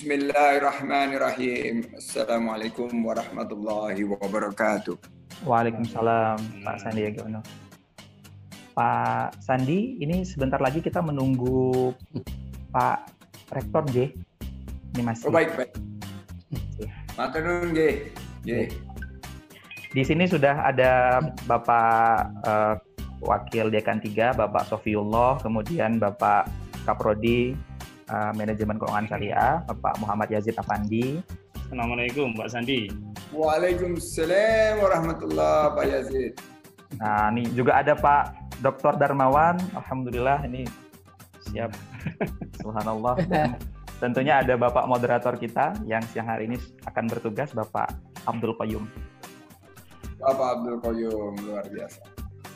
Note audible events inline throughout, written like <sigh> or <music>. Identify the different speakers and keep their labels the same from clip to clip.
Speaker 1: Bismillahirrahmanirrahim. Assalamualaikum warahmatullahi wabarakatuh.
Speaker 2: Waalaikumsalam Pak Sandiaga Uno. Pak Sandi, ini sebentar lagi kita menunggu Pak Rektor J. Ini masih.
Speaker 1: Oh baik baik. Matur nuwun J. J.
Speaker 2: Di sini sudah ada Bapak uh, Wakil Dekan 3, Bapak Sofiullah, kemudian Bapak Kaprodi uh, Manajemen Keuangan Syariah, Bapak Muhammad Yazid Afandi.
Speaker 3: Assalamualaikum Pak Sandi.
Speaker 1: Waalaikumsalam warahmatullahi Pak Yazid.
Speaker 2: Nah, ini juga ada Pak Dr. Darmawan. Alhamdulillah ini siap. <laughs> Subhanallah. Dan tentunya ada Bapak moderator kita yang siang hari ini akan bertugas Bapak Abdul Qayyum.
Speaker 1: Bapak Abdul Qayyum luar biasa.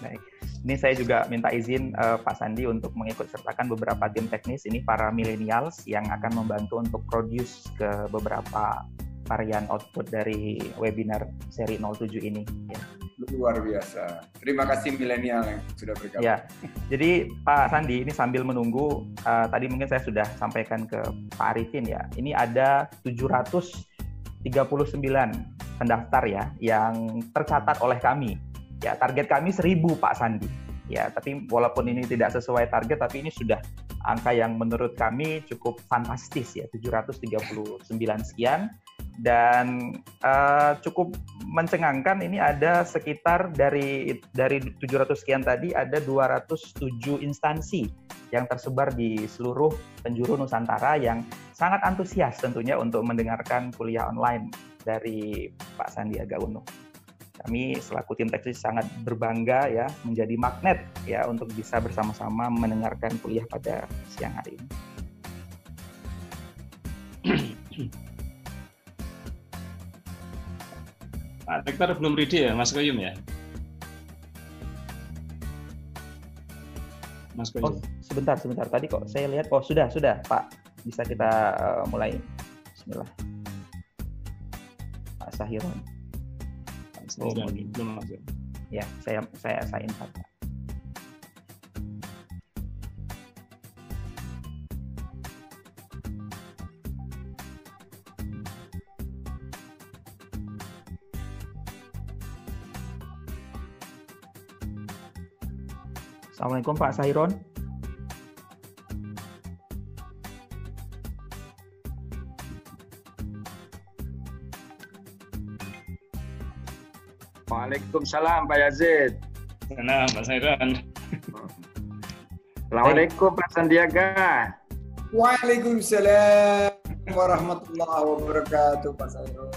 Speaker 2: Baik. Ini saya juga minta izin uh, Pak Sandi untuk mengikut sertakan beberapa tim teknis ini para millennials yang akan membantu untuk produce ke beberapa varian output dari webinar seri 07 ini. Ya.
Speaker 1: Luar biasa. Terima kasih milenial yang sudah bergabung.
Speaker 2: Ya, jadi Pak Sandi ini sambil menunggu, uh, tadi mungkin saya sudah sampaikan ke Pak Arifin ya, ini ada 739 pendaftar ya yang tercatat oleh kami. Ya, target kami 1000 Pak Sandi. Ya, tapi walaupun ini tidak sesuai target tapi ini sudah angka yang menurut kami cukup fantastis ya, 739 sekian dan uh, cukup mencengangkan ini ada sekitar dari dari 700 sekian tadi ada 207 instansi yang tersebar di seluruh penjuru Nusantara yang sangat antusias tentunya untuk mendengarkan kuliah online dari Pak Sandiaga Uno. Kami selaku tim teknis sangat berbangga ya menjadi magnet ya untuk bisa bersama-sama mendengarkan kuliah pada siang hari ini. <clears throat>
Speaker 3: Pak Rektor belum ready ya, Mas Koyum ya?
Speaker 2: Mas Koyum. Oh, sebentar, sebentar. Tadi kok saya lihat, oh sudah, sudah, Pak. Bisa kita uh, mulai. Bismillah. Sahiron.
Speaker 3: Oh, belum masuk.
Speaker 2: Ya, saya saya saya invite. Assalamualaikum Pak Sahiron.
Speaker 1: Waalaikumsalam Pak Yazid.
Speaker 3: Nah, Pak Sairan.
Speaker 1: Assalamualaikum Pak Sandiaga. Waalaikumsalam warahmatullahi wabarakatuh Pak Sairon.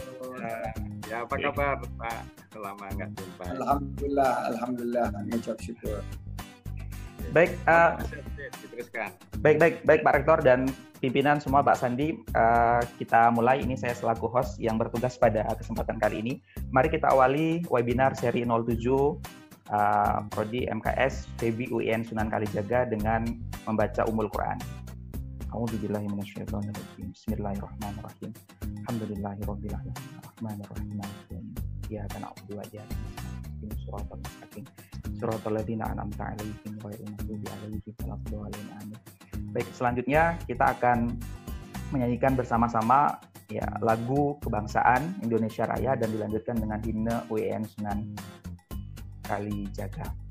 Speaker 4: Ya, apa kabar Pak? Selama nggak jumpa.
Speaker 1: Alhamdulillah, alhamdulillah, mengucap syukur.
Speaker 2: Baik, uh, baik, baik, baik Pak Rektor dan pimpinan semua Pak Sandi, uh, kita mulai. Ini saya selaku host yang bertugas pada kesempatan kali ini. Mari kita awali webinar seri 07 uh, Prodi MKS PB UIN Sunan Kalijaga dengan membaca Umul Quran. A'udzubillahiminasyaitonirrajim. Bismillahirrahmanirrahim. Arrahmanirrahim. Iyyaka na'budu wa nasta'in. Shiratal mustaqim. Shiratal ladzina an'amta 'alaihim ghairil 'alaihim waladdallin. Baik, selanjutnya kita akan menyanyikan bersama-sama ya lagu kebangsaan Indonesia Raya dan dilanjutkan dengan himne UIN Sunan Kalijaga.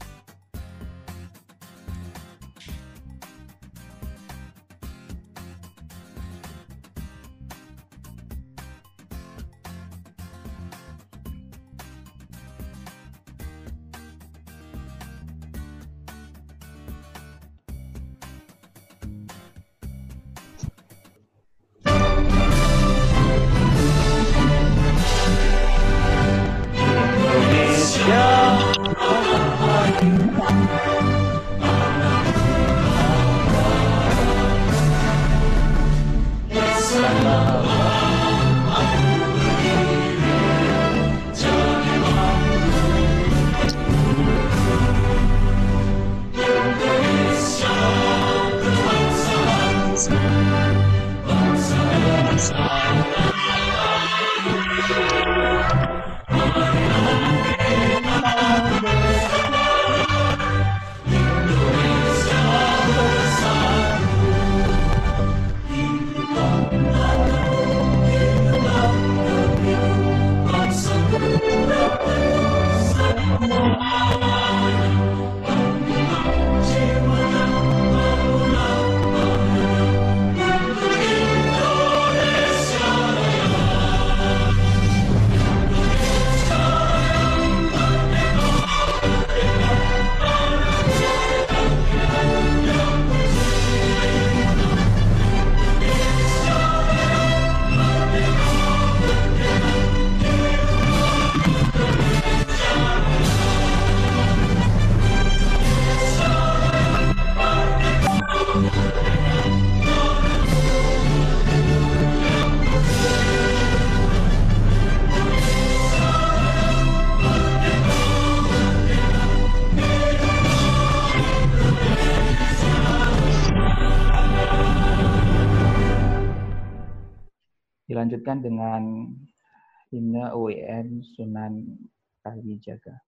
Speaker 5: Kalijaga.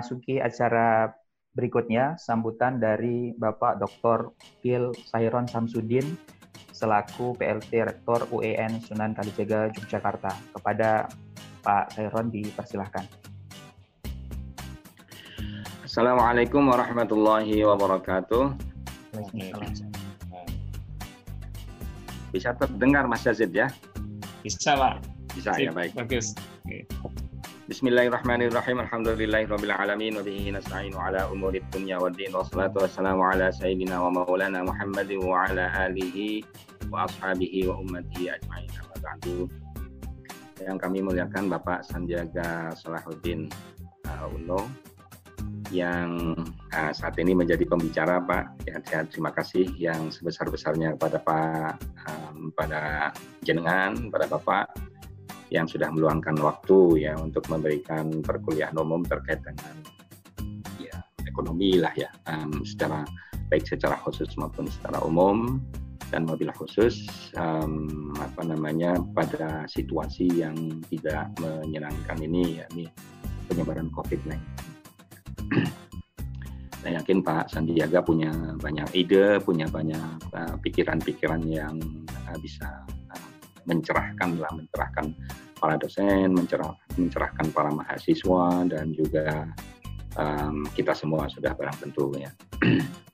Speaker 5: Memasuki acara berikutnya sambutan dari Bapak Dr. Phil Sairon Samsudin selaku PLT Rektor UEN Sunan Kalijaga Yogyakarta. Kepada Pak Sairon dipersilahkan.
Speaker 6: Assalamualaikum warahmatullahi wabarakatuh. Bisa terdengar Mas Yazid ya?
Speaker 3: Bisa Pak.
Speaker 6: Bisa ya baik.
Speaker 3: Bagus.
Speaker 6: Bismillahirrahmanirrahim. Alhamdulillahirabbil alamin wa bihi nasta'inu ala umuri dunya waddin. Wassalatu wassalamu ala sayyidina wa maulana Muhammadin wa ala alihi wa ashabihi wa ummatihi ajma'in. Ba'du. Yang kami muliakan Bapak Sandiaga Salahuddin uh, Uno yang uh, saat ini menjadi pembicara Pak. Ya, ya, terima kasih yang sebesar-besarnya kepada Pak um, pada jenengan, pada Bapak yang sudah meluangkan waktu ya untuk memberikan perkuliahan umum terkait dengan ya ekonomi lah ya um, secara baik secara khusus maupun secara umum dan mobil khusus um, apa namanya pada situasi yang tidak menyenangkan ini yakni penyebaran COVID-19. <clears throat> Saya yakin Pak Sandiaga punya banyak ide, punya banyak uh, pikiran-pikiran uh, yang uh, bisa mencerahkan lah mencerahkan para dosen mencerah, mencerahkan para mahasiswa dan juga um, kita semua sudah barang tentu ya <clears throat>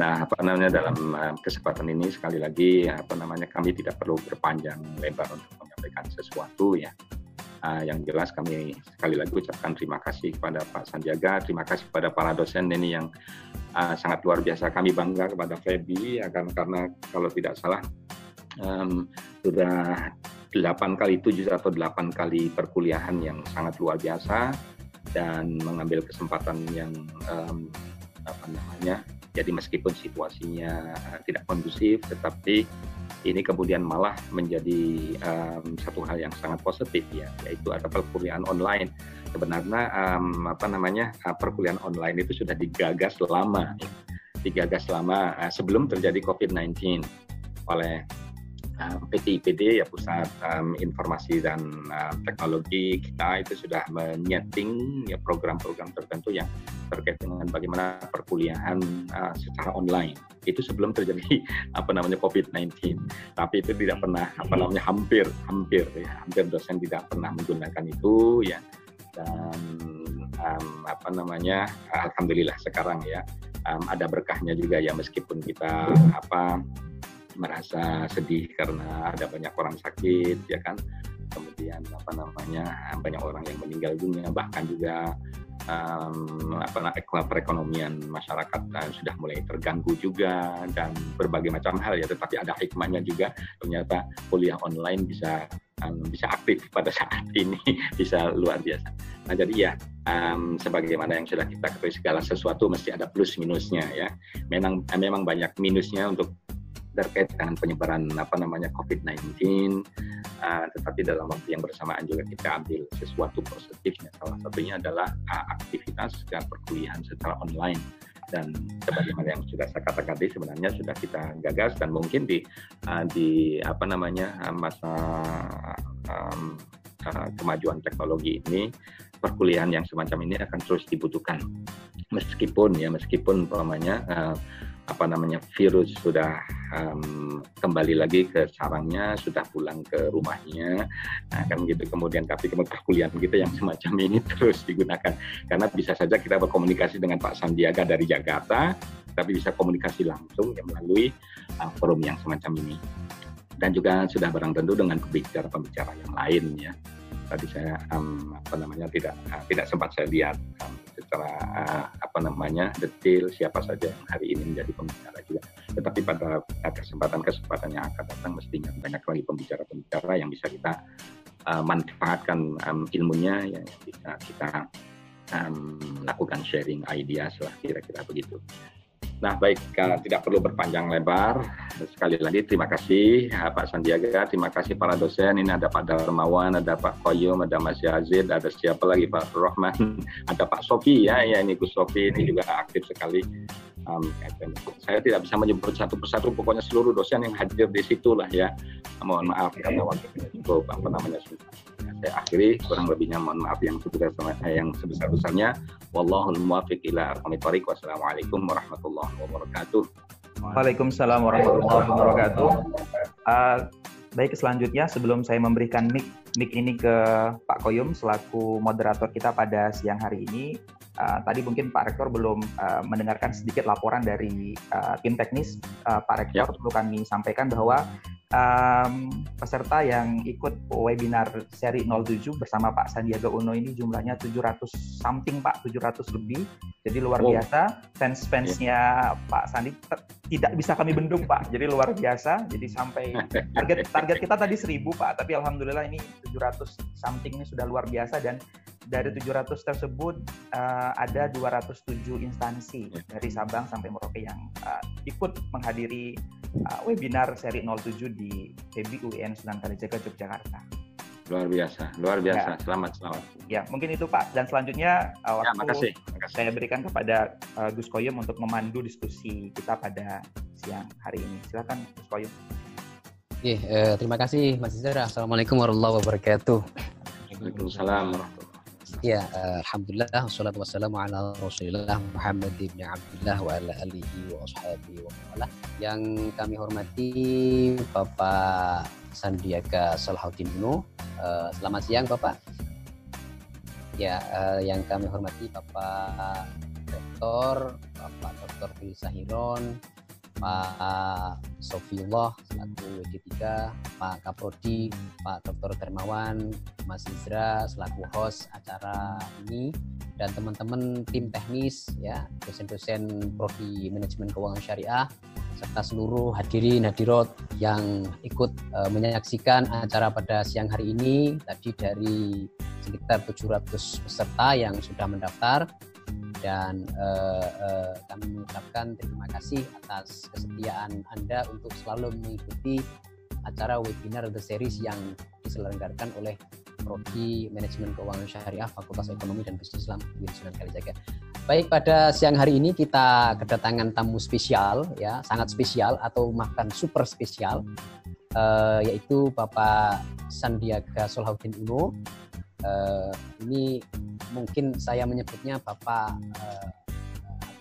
Speaker 6: Nah, apa namanya dalam kesempatan ini sekali lagi apa namanya kami tidak perlu berpanjang lebar untuk menyampaikan sesuatu ya. Uh, yang jelas kami sekali lagi ucapkan terima kasih kepada Pak Sandiaga, terima kasih kepada para dosen ini yang uh, sangat luar biasa. Kami bangga kepada Febi akan karena kalau tidak salah um, sudah 8 kali 7 atau 8 kali perkuliahan yang sangat luar biasa dan mengambil kesempatan yang um, apa namanya jadi meskipun situasinya tidak kondusif tetapi ini kemudian malah menjadi um, satu hal yang sangat positif ya yaitu ada perkuliahan online. Sebenarnya um, apa namanya perkuliahan online itu sudah digagas lama digagas lama uh, sebelum terjadi COVID-19 oleh uh, PT ya pusat um, informasi dan uh, teknologi kita itu sudah menyeting ya program-program tertentu yang terkait dengan bagaimana perkuliahan uh, secara online. Itu sebelum terjadi <laughs> apa namanya COVID-19 tapi itu tidak pernah apa namanya hampir hampir ya hampir dosen tidak pernah menggunakan itu ya. Dan um, apa namanya alhamdulillah sekarang ya um, ada berkahnya juga ya meskipun kita apa merasa sedih karena ada banyak orang sakit ya kan? Kemudian apa namanya banyak orang yang meninggal dunia bahkan juga um, apa perekonomian masyarakat uh, sudah mulai terganggu juga dan berbagai macam hal ya. Tetapi ada hikmahnya juga ternyata kuliah online bisa um, bisa aktif pada <laughs> saat ini bisa luar biasa. Nah jadi ya um, sebagaimana yang sudah kita ketahui segala sesuatu mesti ada plus minusnya ya. Memang memang banyak minusnya untuk terkait dengan penyebaran apa namanya COVID-19, uh, tetapi dalam waktu yang bersamaan juga kita ambil sesuatu positifnya. Salah satunya adalah uh, aktivitas dan perkuliahan secara online. Dan sebagaimana yang sudah saya katakan tadi sebenarnya sudah kita gagas dan mungkin di uh, di apa namanya masa um, uh, kemajuan teknologi ini perkuliahan yang semacam ini akan terus dibutuhkan. Meskipun ya meskipun umpamanya uh, apa namanya virus sudah um, kembali lagi ke sarangnya sudah pulang ke rumahnya. Nah, kan gitu. Kemudian tapi perkuliahan kita yang semacam ini <laughs> terus digunakan. Karena bisa saja kita berkomunikasi dengan Pak Sandiaga dari Jakarta tapi bisa komunikasi langsung ya melalui uh, forum yang semacam ini. Dan juga sudah barang tentu dengan pembicara-pembicara yang lain ya. Tadi saya um, apa namanya tidak uh, tidak sempat saya lihat um, secara uh, apa namanya detail siapa saja yang hari ini menjadi pembicara juga. Tetapi pada kesempatan-kesempatan yang akan datang mestinya banyak lagi pembicara-pembicara yang bisa kita uh, manfaatkan ilmunya yang bisa kita lakukan sharing ideas lah kira-kira begitu. Nah, baik, uh, tidak perlu berpanjang lebar. Sekali lagi, terima kasih uh, Pak Sandiaga, terima kasih para dosen. Ini ada Pak Darmawan, ada Pak Koyum, ada Mas Yazid, ada siapa lagi Pak Rohman, <laughs> ada Pak Sofi ya, ya ini Gus Sofi ini juga aktif sekali. Um, saya tidak bisa menyebut satu persatu, pokoknya seluruh dosen yang hadir di situ lah ya. Mohon maaf karena waktu cukup apa namanya saya akhiri kurang lebihnya mohon maaf yang sebesar yang sebesar besarnya wallahul muwaffiq ila aqwamit wassalamualaikum warahmatullahi wabarakatuh.
Speaker 2: Waalaikumsalam warahmatullahi wabarakatuh. Uh, baik selanjutnya sebelum saya memberikan mic mic ini ke Pak Koyum selaku moderator kita pada siang hari ini uh, tadi mungkin Pak Rektor belum uh, mendengarkan sedikit laporan dari uh, tim teknis. Uh, Pak Rektor ya. perlu kami sampaikan bahwa um, peserta yang ikut webinar seri 07 bersama Pak Sandiaga Uno ini jumlahnya 700 something Pak, 700 lebih. Jadi luar oh. biasa. Fans-fansnya yeah. Pak Sandi tidak bisa kami bendung Pak. Jadi luar biasa. Jadi sampai target target kita tadi 1000 Pak, tapi alhamdulillah ini 700 something ini sudah luar biasa dan dari 700 tersebut uh, ada 207 instansi yeah. dari Sabang sampai Merauke yang uh, ikut menghadiri uh, webinar seri 07 di PBI UIN Sunan Kalijaga Yogyakarta.
Speaker 6: Luar biasa, luar biasa. Ya. Selamat, selamat.
Speaker 2: Ya, mungkin itu Pak. Dan selanjutnya uh, waktu ya, makasih, makasih. saya berikan kepada uh, Gus Koyum untuk memandu diskusi kita pada siang hari ini. Silakan Gus Koyum.
Speaker 7: Oke, eh, terima kasih Mas Izara. Assalamualaikum warahmatullahi wabarakatuh.
Speaker 6: Waalaikumsalam
Speaker 7: Ya, Alhamdulillah, wassalatu wassalamu ala Rasulillah Muhammad ibn Abdullah wa ala alihi wa ashabihi wa wala. Yang kami hormati Bapak Sandiaga Salahuddin Uno. Uh, selamat siang Bapak. Ya, uh, yang kami hormati Bapak Rektor, Bapak Dr. Fili Sahiron, Pak Sofiullah selaku WD3, Pak Kaprodi, Pak Dr. Termawan, Mas Izra selaku host acara ini dan teman-teman tim teknis ya, dosen-dosen prodi manajemen keuangan syariah serta seluruh hadirin hadirat yang ikut uh, menyaksikan acara pada siang hari ini tadi dari sekitar 700 peserta yang sudah mendaftar dan uh, uh, kami mengucapkan terima kasih atas kesetiaan Anda untuk selalu mengikuti acara webinar The Series yang diselenggarakan oleh Prodi Manajemen Keuangan Syariah Fakultas Ekonomi dan Bisnis Islam Sunan Kalijaga. Baik pada siang hari ini kita kedatangan tamu spesial ya, sangat spesial atau makan super spesial uh, yaitu Bapak Sandiaga Solhaudin Uno. Uh, ini mungkin saya menyebutnya Bapak uh,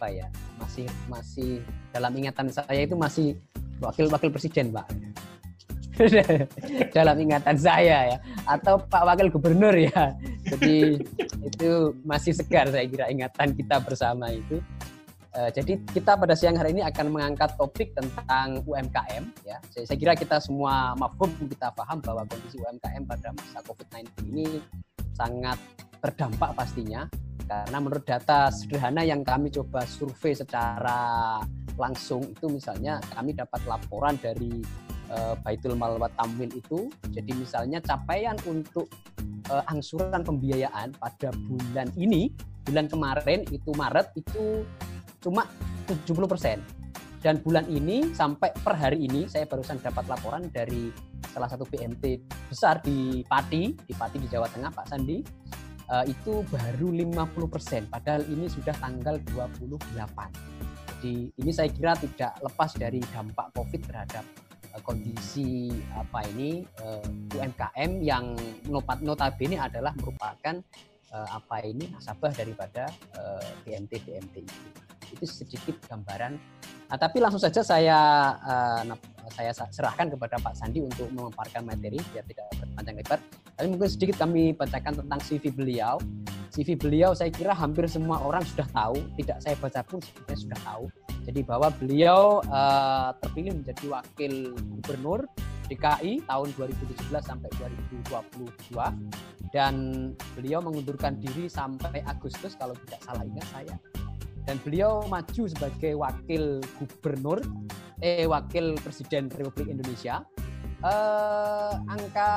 Speaker 7: apa ya masih masih dalam ingatan saya itu masih wakil wakil presiden Pak. <laughs> Dalam ingatan saya ya. Atau Pak Wakil Gubernur ya. Jadi itu masih segar saya kira ingatan kita bersama itu. Uh, jadi kita pada siang hari ini akan mengangkat topik tentang UMKM ya. Saya, saya kira kita semua mafhum kita paham bahwa kondisi UMKM pada masa COVID-19 ini sangat berdampak pastinya karena menurut data sederhana yang kami coba survei secara langsung itu misalnya kami dapat laporan dari uh, Baitul Mal wa Tamwil itu jadi misalnya capaian untuk uh, angsuran pembiayaan pada bulan ini bulan kemarin itu Maret itu cuma 70%. Dan bulan ini sampai per hari ini saya barusan dapat laporan dari salah satu BMT besar di Pati, di Pati di Jawa Tengah Pak Sandi, uh, itu baru 50%, padahal ini sudah tanggal 28. Jadi ini saya kira tidak lepas dari dampak Covid terhadap uh, kondisi apa ini uh, UMKM yang notabene adalah merupakan apa ini nasabah daripada BMT BMT itu itu sedikit gambaran. Nah, tapi langsung saja saya uh, saya serahkan kepada Pak Sandi untuk memaparkan materi biar tidak berpanjang lebar. Tapi mungkin sedikit kami bacakan tentang CV beliau. CV beliau saya kira hampir semua orang sudah tahu, tidak saya baca pun sebenarnya sudah tahu. Jadi bahwa beliau uh, terpilih menjadi wakil gubernur DKI tahun 2017 sampai 2022 dan beliau mengundurkan diri sampai Agustus kalau tidak salah ingat saya dan beliau maju sebagai wakil gubernur eh wakil presiden Republik Indonesia. Eh, angka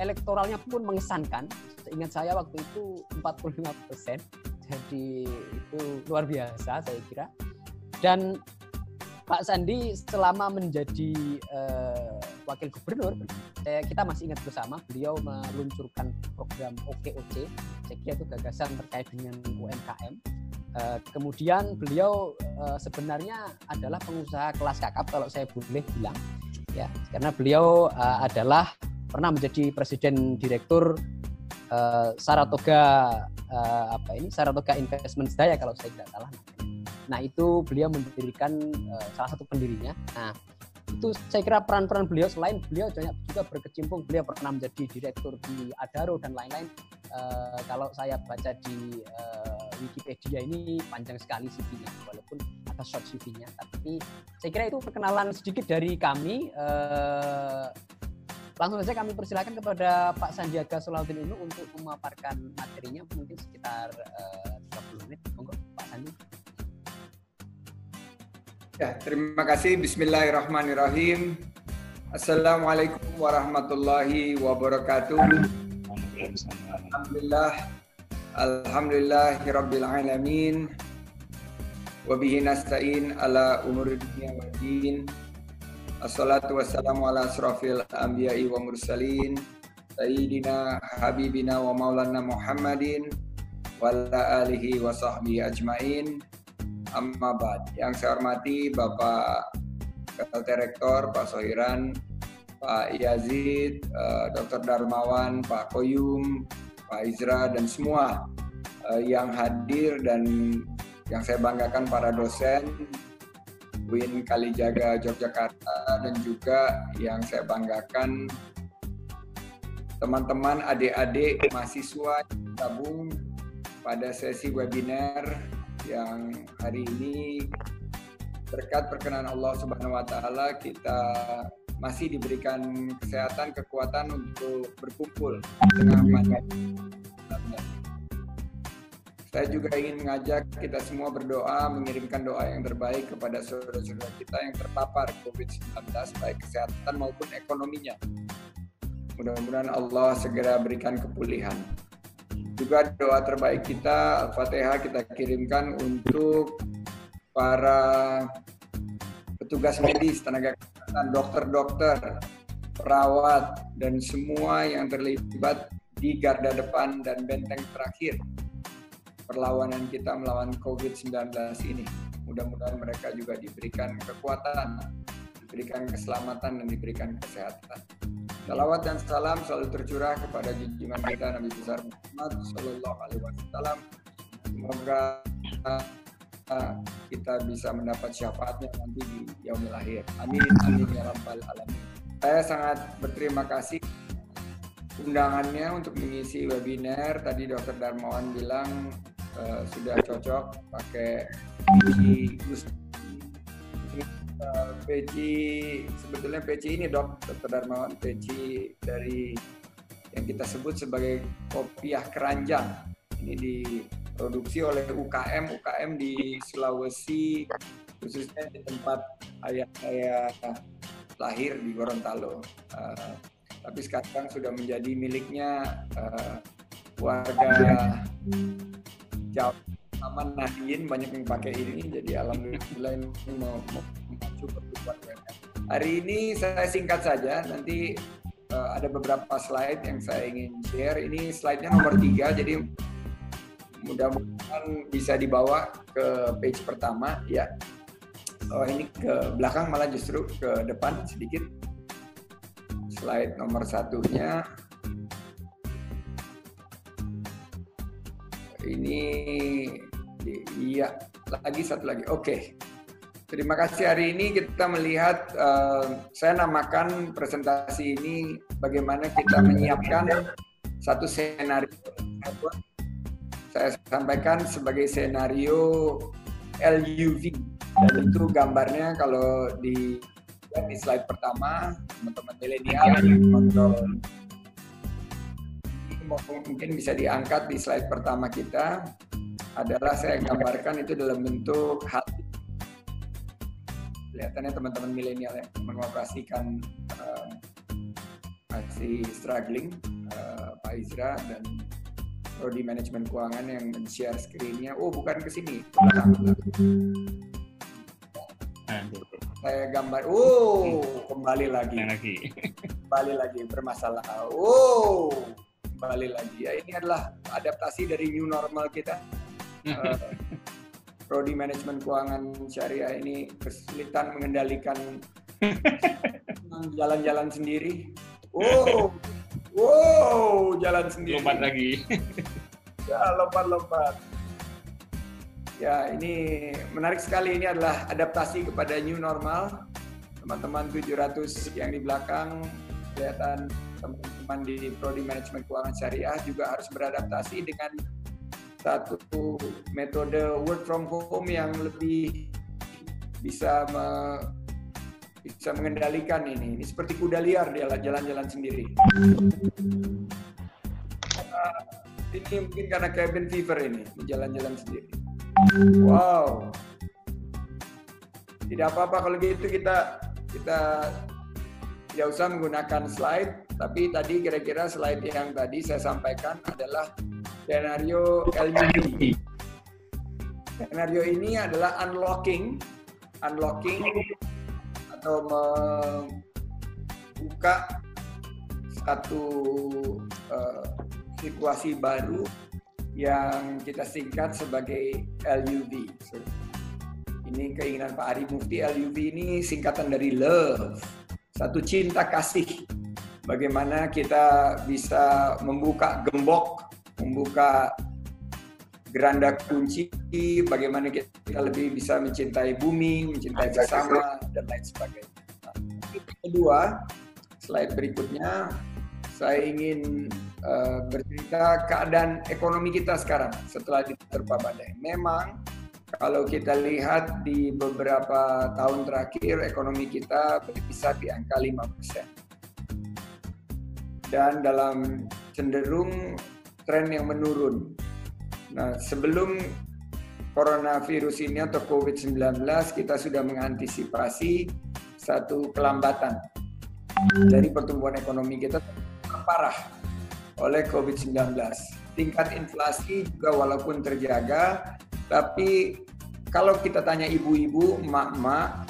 Speaker 7: elektoralnya pun mengesankan. Ingat saya waktu itu 45 persen. Jadi itu luar biasa saya kira. Dan Pak Sandi selama menjadi uh, wakil gubernur, saya, kita masih ingat bersama beliau meluncurkan program OKOC. Saya kira itu gagasan terkait dengan UMKM Uh, kemudian beliau uh, sebenarnya adalah pengusaha kelas kakap kalau saya boleh bilang. Ya karena beliau uh, adalah pernah menjadi presiden direktur Saratoga apa ini Saratoga Investment Daya kalau saya tidak salah. Nah itu beliau mendirikan salah satu pendirinya. Nah itu saya kira peran-peran beliau selain beliau banyak juga berkecimpung. Beliau pernah menjadi direktur di Adaro dan lain-lain. Uh, kalau saya baca di Wikipedia ini panjang sekali CV-nya walaupun ada short CV-nya tapi saya kira itu perkenalan sedikit dari kami uh, langsung saja kami persilakan kepada Pak Sandiaga Solahuddin ini untuk memaparkan materinya mungkin sekitar uh, 30 menit monggo Pak Sandi
Speaker 1: Ya, terima kasih. Bismillahirrahmanirrahim. Assalamualaikum warahmatullahi wabarakatuh. Alhamdulillah. Alhamdulillahirabbil alamin. Wa bihi nasta'in ala umuri dunya wa din. Assalatu wassalamu ala asrafil anbiya'i wa mursalin. Sayyidina habibina wa maulana Muhammadin wa ala alihi wa sahbihi ajmain. Amma bad. Yang saya hormati Bapak Ketua Rektor Pak Sohiran, Pak Yazid, eh, Dr. Darmawan, Pak Koyum, Pak Izra dan semua uh, yang hadir dan yang saya banggakan para dosen Win Kalijaga Yogyakarta dan juga yang saya banggakan teman-teman adik-adik mahasiswa yang gabung pada sesi webinar yang hari ini. Berkat perkenan Allah Subhanahu wa taala kita masih diberikan kesehatan, kekuatan untuk berkumpul dengan pandemi. Saya juga ingin mengajak kita semua berdoa, mengirimkan doa yang terbaik kepada saudara-saudara kita yang terpapar COVID-19, baik kesehatan maupun ekonominya. Mudah-mudahan Allah segera berikan kepulihan juga doa terbaik kita Al-Fatihah kita kirimkan untuk para petugas medis, tenaga kesehatan, dokter-dokter, perawat dan semua yang terlibat di garda depan dan benteng terakhir perlawanan kita melawan COVID-19 ini. Mudah-mudahan mereka juga diberikan kekuatan, diberikan keselamatan dan diberikan kesehatan. Salawat dan salam selalu tercurah kepada junjungan kita Nabi besar Muhammad Sallallahu Alaihi Wasallam. Semoga kita bisa mendapat syafaatnya nanti di yaumil akhir. Amin amin ya rabbal alamin. Saya sangat berterima kasih undangannya untuk mengisi webinar. Tadi Dokter Darmawan bilang uh, sudah cocok pakai uh, peci sebetulnya peci ini dok Dr. Darmawan peci dari yang kita sebut sebagai kopiah keranjang ini diproduksi oleh UKM UKM di Sulawesi khususnya di tempat ayah saya lahir di Gorontalo uh, tapi sekarang sudah menjadi miliknya uh, warga Jawa Taman Nahdien banyak yang pakai ini jadi alhamdulillah ini mau, memacu pertumbuhan. Hari ini saya singkat saja nanti uh, ada beberapa slide yang saya ingin share. Ini slide-nya nomor tiga jadi mudah-mudahan bisa dibawa ke page pertama ya. Oh ini ke belakang malah justru ke depan sedikit. Slide nomor satunya ini Iya, lagi satu lagi. Oke. Terima kasih hari ini kita melihat uh, saya namakan presentasi ini bagaimana kita menyiapkan satu senario saya sampaikan sebagai senario LUV dan itu gambarnya kalau di di slide pertama teman-teman milenial kontrol mungkin bisa diangkat di slide pertama kita adalah saya gambarkan itu dalam bentuk hati. Kelihatannya teman-teman milenial yang mengoperasikan uh, masih struggling, uh, Pak Izra dan Prodi Manajemen Keuangan yang men-share screen-nya. Oh, bukan ke sini. Saya gambar. Oh, kembali lagi. Kembali lagi bermasalah. Oh, kembali lagi. Ya, ini adalah adaptasi dari new normal kita uh, prodi manajemen keuangan syariah ini kesulitan mengendalikan <laughs> jalan-jalan sendiri. Wow, wow, jalan sendiri.
Speaker 3: Lompat lagi. <laughs>
Speaker 1: ya, lompat-lompat. Ya, ini menarik sekali. Ini adalah adaptasi kepada new normal. Teman-teman 700 yang di belakang kelihatan teman-teman di prodi manajemen keuangan syariah juga harus beradaptasi dengan satu metode work from home yang lebih bisa me, bisa mengendalikan ini. Ini seperti kuda liar dia jalan-jalan sendiri. Uh, ini mungkin karena cabin fever ini, jalan-jalan sendiri. Wow. Tidak apa-apa kalau gitu kita kita tidak usah menggunakan slide, tapi tadi kira-kira slide yang tadi saya sampaikan adalah skenario LUV. Skenario ini adalah unlocking, unlocking atau membuka satu uh, situasi baru yang kita singkat sebagai LUV. So, ini keinginan Pak Ari Mufti LUV ini singkatan dari love, satu cinta kasih. Bagaimana kita bisa membuka gembok membuka geranda kunci bagaimana kita lebih bisa mencintai bumi, mencintai bersama dan lain sebagainya. Nah, kedua, slide berikutnya saya ingin uh, bercerita keadaan ekonomi kita sekarang setelah diterpa badai. Memang kalau kita lihat di beberapa tahun terakhir ekonomi kita berkisar di angka 5%. Dan dalam cenderung tren yang menurun. Nah, sebelum coronavirus ini atau COVID-19 kita sudah mengantisipasi satu kelambatan dari pertumbuhan ekonomi kita parah oleh COVID-19. Tingkat inflasi juga walaupun terjaga, tapi kalau kita tanya ibu-ibu, emak-emak,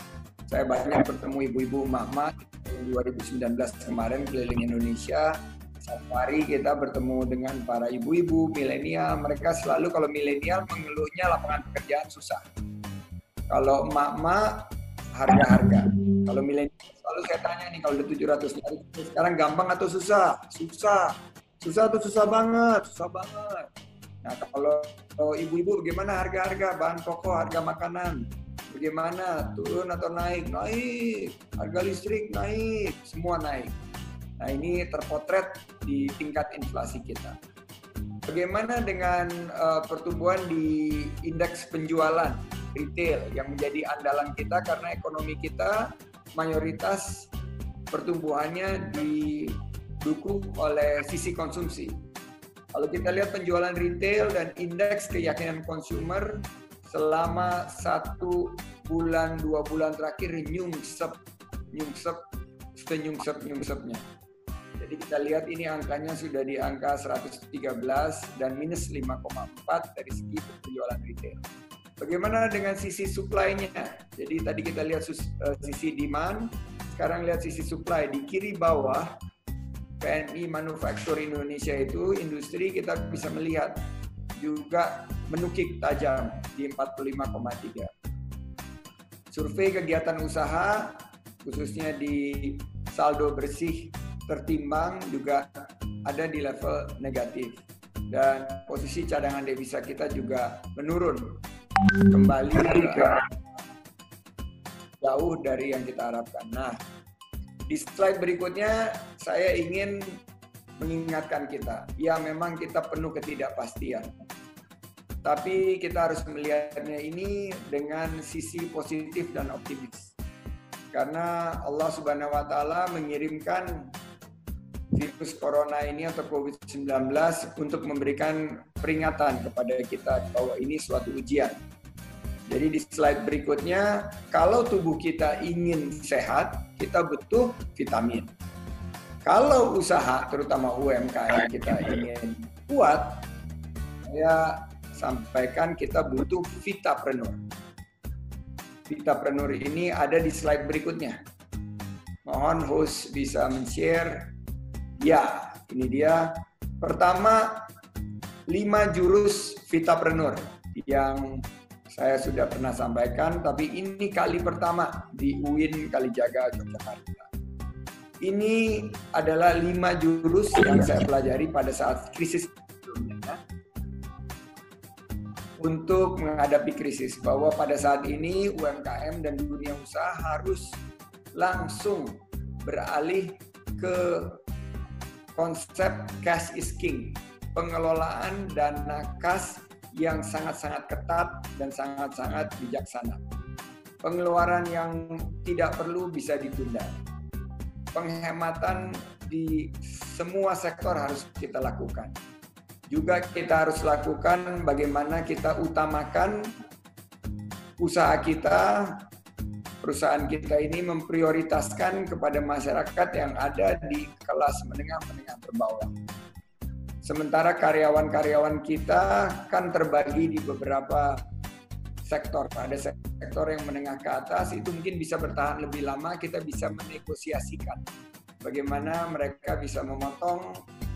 Speaker 1: saya banyak bertemu ibu-ibu emak-emak 2019 kemarin keliling Indonesia, satu hari kita bertemu dengan para ibu-ibu milenial. Mereka selalu kalau milenial mengeluhnya lapangan pekerjaan susah. Kalau emak-emak harga-harga. Kalau milenial selalu saya tanya nih kalau udah 700 nyari sekarang gampang atau susah? Susah. Susah atau susah banget? Susah banget. Nah, kalau ibu-ibu bagaimana harga-harga bahan pokok, harga makanan? Bagaimana turun atau naik? Naik. Harga listrik naik, semua naik. Nah, ini terpotret di tingkat inflasi kita. Bagaimana dengan uh, pertumbuhan di indeks penjualan retail yang menjadi andalan kita karena ekonomi kita mayoritas pertumbuhannya didukung oleh sisi konsumsi. Kalau kita lihat penjualan retail dan indeks keyakinan konsumer selama satu bulan dua bulan terakhir nyungsep nyungsep senyungsep nyungsepnya jadi kita lihat ini angkanya sudah di angka 113 dan minus 5,4 dari segi penjualan retail. Bagaimana dengan sisi supply-nya? Jadi tadi kita lihat uh, sisi demand, sekarang lihat sisi supply. Di kiri bawah, PMI Manufaktur Indonesia itu industri kita bisa melihat juga menukik tajam di 45,3. Survei kegiatan usaha khususnya di saldo bersih tertimbang juga ada di level negatif dan posisi cadangan devisa kita juga menurun kembali ke jauh dari yang kita harapkan. Nah, di slide berikutnya saya ingin mengingatkan kita, ya memang kita penuh ketidakpastian. Tapi kita harus melihatnya ini dengan sisi positif dan optimis. Karena Allah Subhanahu wa taala mengirimkan virus corona ini atau COVID-19 untuk memberikan peringatan kepada kita bahwa ini suatu ujian. Jadi di slide berikutnya, kalau tubuh kita ingin sehat, kita butuh vitamin. Kalau usaha, terutama UMKM kita ingin kuat, saya sampaikan kita butuh vitapreneur. Vitapreneur ini ada di slide berikutnya. Mohon host bisa men-share Ya, ini dia. Pertama, lima jurus Vitapreneur yang saya sudah pernah sampaikan, tapi ini kali pertama di UIN Kalijaga, Yogyakarta. Ini adalah lima jurus yang saya pelajari pada saat krisis untuk menghadapi krisis bahwa pada saat ini UMKM dan dunia usaha harus langsung beralih ke konsep cash is king, pengelolaan dana kas yang sangat-sangat ketat dan sangat-sangat bijaksana. Pengeluaran yang tidak perlu bisa ditunda. Penghematan di semua sektor harus kita lakukan. Juga kita harus lakukan bagaimana kita utamakan usaha kita perusahaan kita ini memprioritaskan kepada masyarakat yang ada di kelas menengah-menengah terbawah. Sementara karyawan-karyawan kita kan terbagi di beberapa sektor. Ada sektor yang menengah ke atas itu mungkin bisa bertahan lebih lama, kita bisa menegosiasikan bagaimana mereka bisa memotong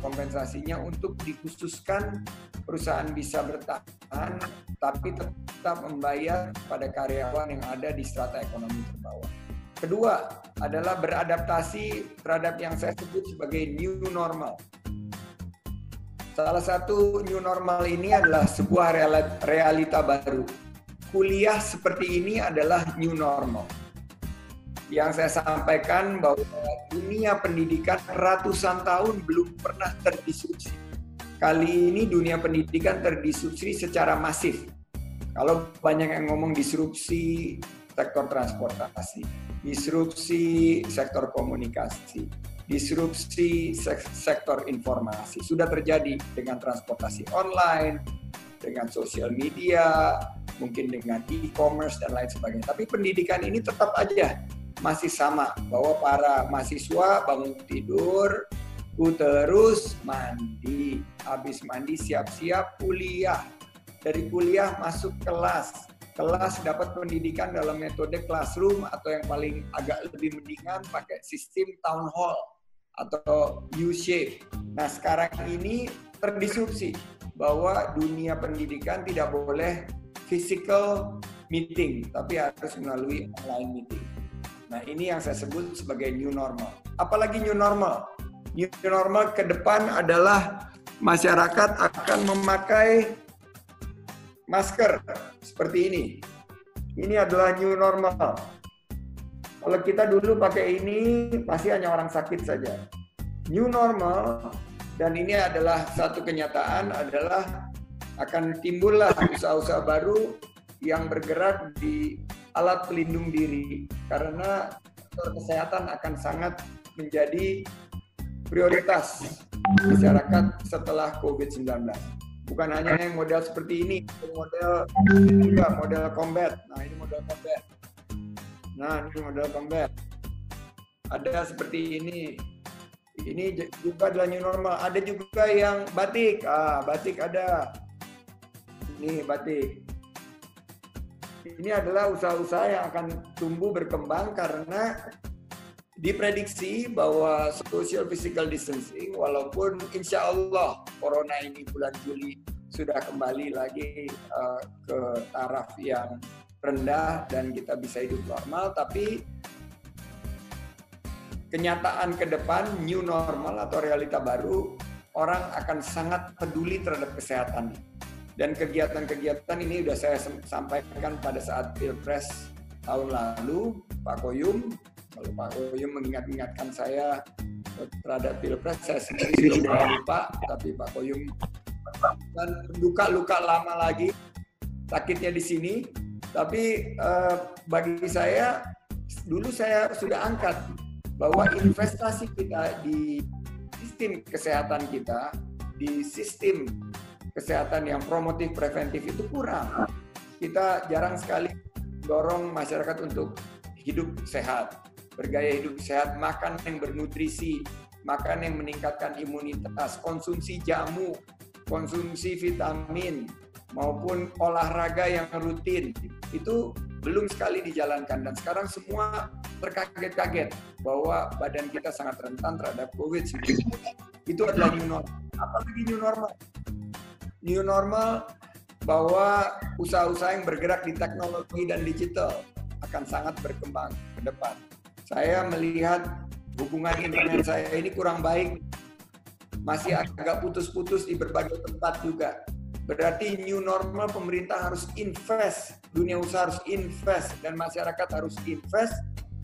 Speaker 1: kompensasinya untuk dikhususkan perusahaan bisa bertahan tapi tetap membayar pada karyawan yang ada di strata ekonomi terbawah. Kedua adalah beradaptasi terhadap yang saya sebut sebagai new normal. Salah satu new normal ini adalah sebuah realita baru. Kuliah seperti ini adalah new normal. Yang saya sampaikan bahwa dunia pendidikan ratusan tahun belum pernah terdisrupsi kali ini dunia pendidikan terdisrupsi secara masif. Kalau banyak yang ngomong disrupsi sektor transportasi, disrupsi sektor komunikasi, disrupsi sektor informasi. Sudah terjadi dengan transportasi online, dengan sosial media, mungkin dengan e-commerce dan lain sebagainya. Tapi pendidikan ini tetap aja masih sama bahwa para mahasiswa bangun tidur Ku terus mandi. Habis mandi siap-siap kuliah. Dari kuliah masuk kelas. Kelas dapat pendidikan dalam metode classroom atau yang paling agak lebih mendingan pakai sistem town hall atau U-shape. Nah sekarang ini terdisrupsi bahwa dunia pendidikan tidak boleh physical meeting, tapi harus melalui online meeting. Nah, ini yang saya sebut sebagai new normal. Apalagi new normal? New normal ke depan adalah masyarakat akan memakai masker seperti ini. Ini adalah new normal. Kalau kita dulu pakai ini, pasti hanya orang sakit saja. New normal, dan ini adalah satu kenyataan, adalah akan timbullah usaha-usaha baru yang bergerak di alat pelindung diri karena kesehatan akan sangat menjadi prioritas masyarakat setelah COVID-19. Bukan hanya yang model seperti ini, model juga model combat. Nah, ini model combat. Nah, ini model combat. Ada seperti ini. Ini juga adalah new normal. Ada juga yang batik. Ah, batik ada. Ini batik ini adalah usaha-usaha yang akan tumbuh berkembang karena diprediksi bahwa social physical distancing walaupun insya Allah corona ini bulan Juli sudah kembali lagi uh, ke taraf yang rendah dan kita bisa hidup normal tapi kenyataan ke depan new normal atau realita baru orang akan sangat peduli terhadap kesehatannya dan kegiatan-kegiatan ini sudah saya sampaikan pada saat Pilpres tahun lalu, Pak Koyum. Kalau Pak Koyum mengingat-ingatkan saya terhadap Pilpres, saya sendiri sudah lupa, tapi Pak Koyum dan luka-luka lama lagi, sakitnya di sini. Tapi eh, bagi saya, dulu saya sudah angkat bahwa investasi kita di sistem kesehatan kita, di sistem kesehatan yang promotif preventif itu kurang. Kita jarang sekali dorong masyarakat untuk hidup sehat, bergaya hidup sehat, makan yang bernutrisi, makan yang meningkatkan imunitas, konsumsi jamu, konsumsi vitamin, maupun olahraga yang rutin. Itu belum sekali dijalankan dan sekarang semua terkaget-kaget bahwa badan kita sangat rentan terhadap COVID-19. Itu adalah new normal. Apalagi new normal? New normal bahwa usaha-usaha yang bergerak di teknologi dan digital akan sangat berkembang ke depan. Saya melihat hubungan internet saya ini kurang baik, masih agak putus-putus di berbagai tempat juga. Berarti new normal pemerintah harus invest, dunia usaha harus invest, dan masyarakat harus invest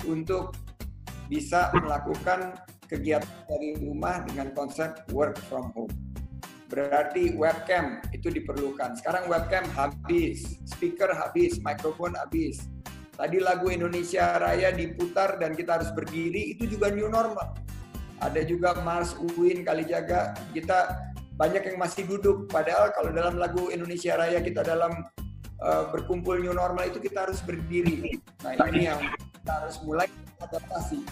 Speaker 1: untuk bisa melakukan kegiatan dari rumah dengan konsep work from home berarti webcam itu diperlukan. Sekarang webcam habis, speaker habis, mikrofon habis. Tadi lagu Indonesia Raya diputar dan kita harus berdiri, itu juga new normal. Ada juga Mars Uwin Kalijaga, kita banyak yang masih duduk. Padahal kalau dalam lagu Indonesia Raya kita dalam uh, berkumpul new normal itu kita harus berdiri. Nah ini yang kita harus mulai adaptasi,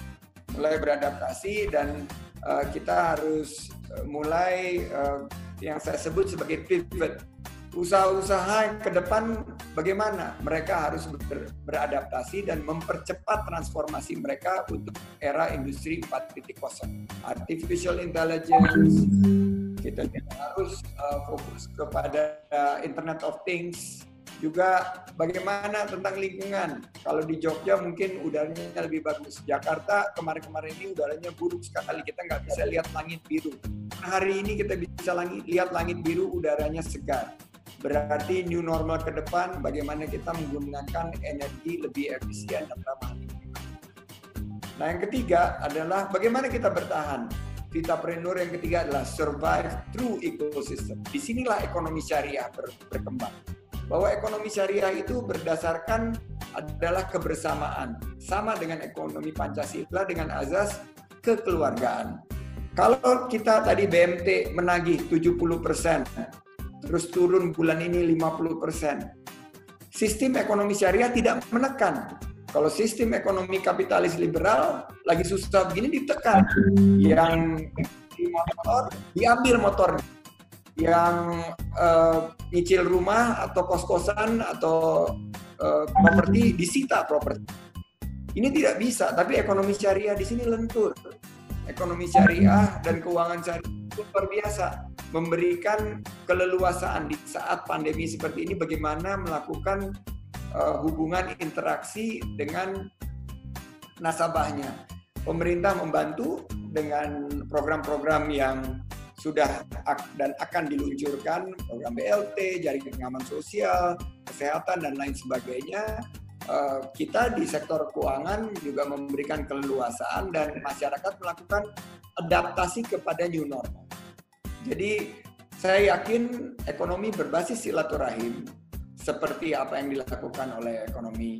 Speaker 1: mulai beradaptasi dan uh, kita harus uh, mulai uh, yang saya sebut sebagai pivot. Usaha-usaha ke depan bagaimana mereka harus ber, beradaptasi dan mempercepat transformasi mereka untuk era industri 4.0. Artificial intelligence, kita harus uh, fokus kepada uh, Internet of Things, juga bagaimana tentang lingkungan. Kalau di Jogja mungkin udaranya lebih bagus. Jakarta kemarin-kemarin ini udaranya buruk sekali. Kita nggak bisa lihat langit biru. Hari ini kita bisa langit, lihat langit biru, udaranya segar. Berarti new normal ke depan bagaimana kita menggunakan energi lebih efisien dan ramah lingkungan. Nah yang ketiga adalah bagaimana kita bertahan. Vitapreneur yang ketiga adalah survive through ecosystem. Di sinilah ekonomi syariah berkembang bahwa ekonomi syariah itu berdasarkan adalah kebersamaan, sama dengan ekonomi Pancasila dengan azas kekeluargaan. Kalau kita tadi BMT menagih 70%, terus turun bulan ini 50%, sistem ekonomi syariah tidak menekan. Kalau sistem ekonomi kapitalis liberal lagi susah begini ditekan. Yang di motor diambil motornya yang uh, nyicil rumah atau kos-kosan atau uh, properti disita properti. Ini tidak bisa, tapi ekonomi syariah di sini lentur. Ekonomi syariah dan keuangan syariah itu luar biasa memberikan keleluasaan di saat pandemi seperti ini bagaimana melakukan uh, hubungan interaksi dengan nasabahnya. Pemerintah membantu dengan program-program yang sudah dan akan diluncurkan program BLT, jaringan pengaman sosial, kesehatan dan lain sebagainya. Eh, kita di sektor keuangan juga memberikan keleluasaan dan masyarakat melakukan adaptasi kepada new normal. Jadi saya yakin ekonomi berbasis silaturahim seperti apa yang dilakukan oleh ekonomi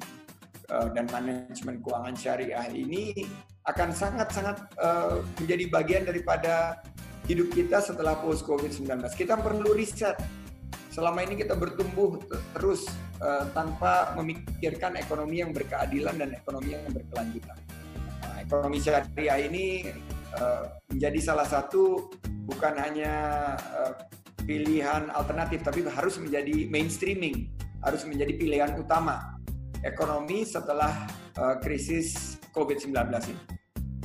Speaker 1: eh, dan manajemen keuangan syariah ini akan sangat-sangat uh, menjadi bagian daripada hidup kita setelah post COVID-19. Kita perlu riset. Selama ini kita bertumbuh terus uh, tanpa memikirkan ekonomi yang berkeadilan dan ekonomi yang berkelanjutan. Nah, ekonomi syariah ini uh, menjadi salah satu bukan hanya uh, pilihan alternatif, tapi harus menjadi mainstreaming, harus menjadi pilihan utama ekonomi setelah uh, krisis COVID-19 ini.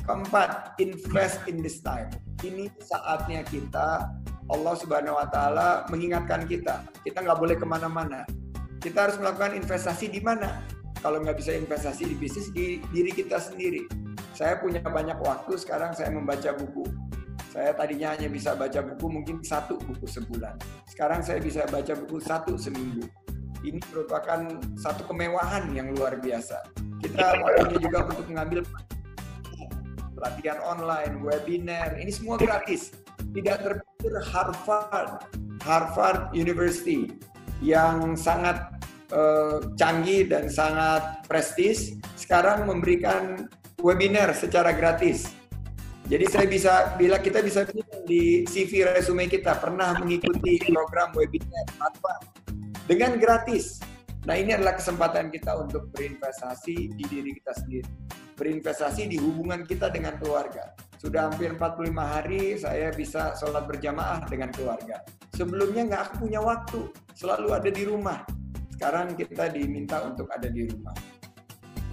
Speaker 1: Keempat, invest in this time. Ini saatnya kita, Allah Subhanahu Wa Taala mengingatkan kita, kita nggak boleh ke mana-mana. Kita harus melakukan investasi di mana? Kalau nggak bisa investasi di bisnis, di diri kita sendiri. Saya punya banyak waktu, sekarang saya membaca buku. Saya tadinya hanya bisa baca buku mungkin satu buku sebulan. Sekarang saya bisa baca buku satu seminggu. Ini merupakan satu kemewahan yang luar biasa. Kita waktunya juga untuk mengambil pelatihan online, webinar, ini semua gratis. Tidak terpikir Harvard, Harvard University yang sangat uh, canggih dan sangat prestis sekarang memberikan webinar secara gratis. Jadi saya bisa bila kita bisa di CV resume kita pernah mengikuti program webinar Harvard dengan gratis. Nah ini adalah kesempatan kita untuk berinvestasi di diri kita sendiri. Berinvestasi di hubungan kita dengan keluarga. Sudah hampir 45 hari saya bisa sholat berjamaah dengan keluarga. Sebelumnya nggak aku punya waktu, selalu ada di rumah. Sekarang kita diminta untuk ada di rumah.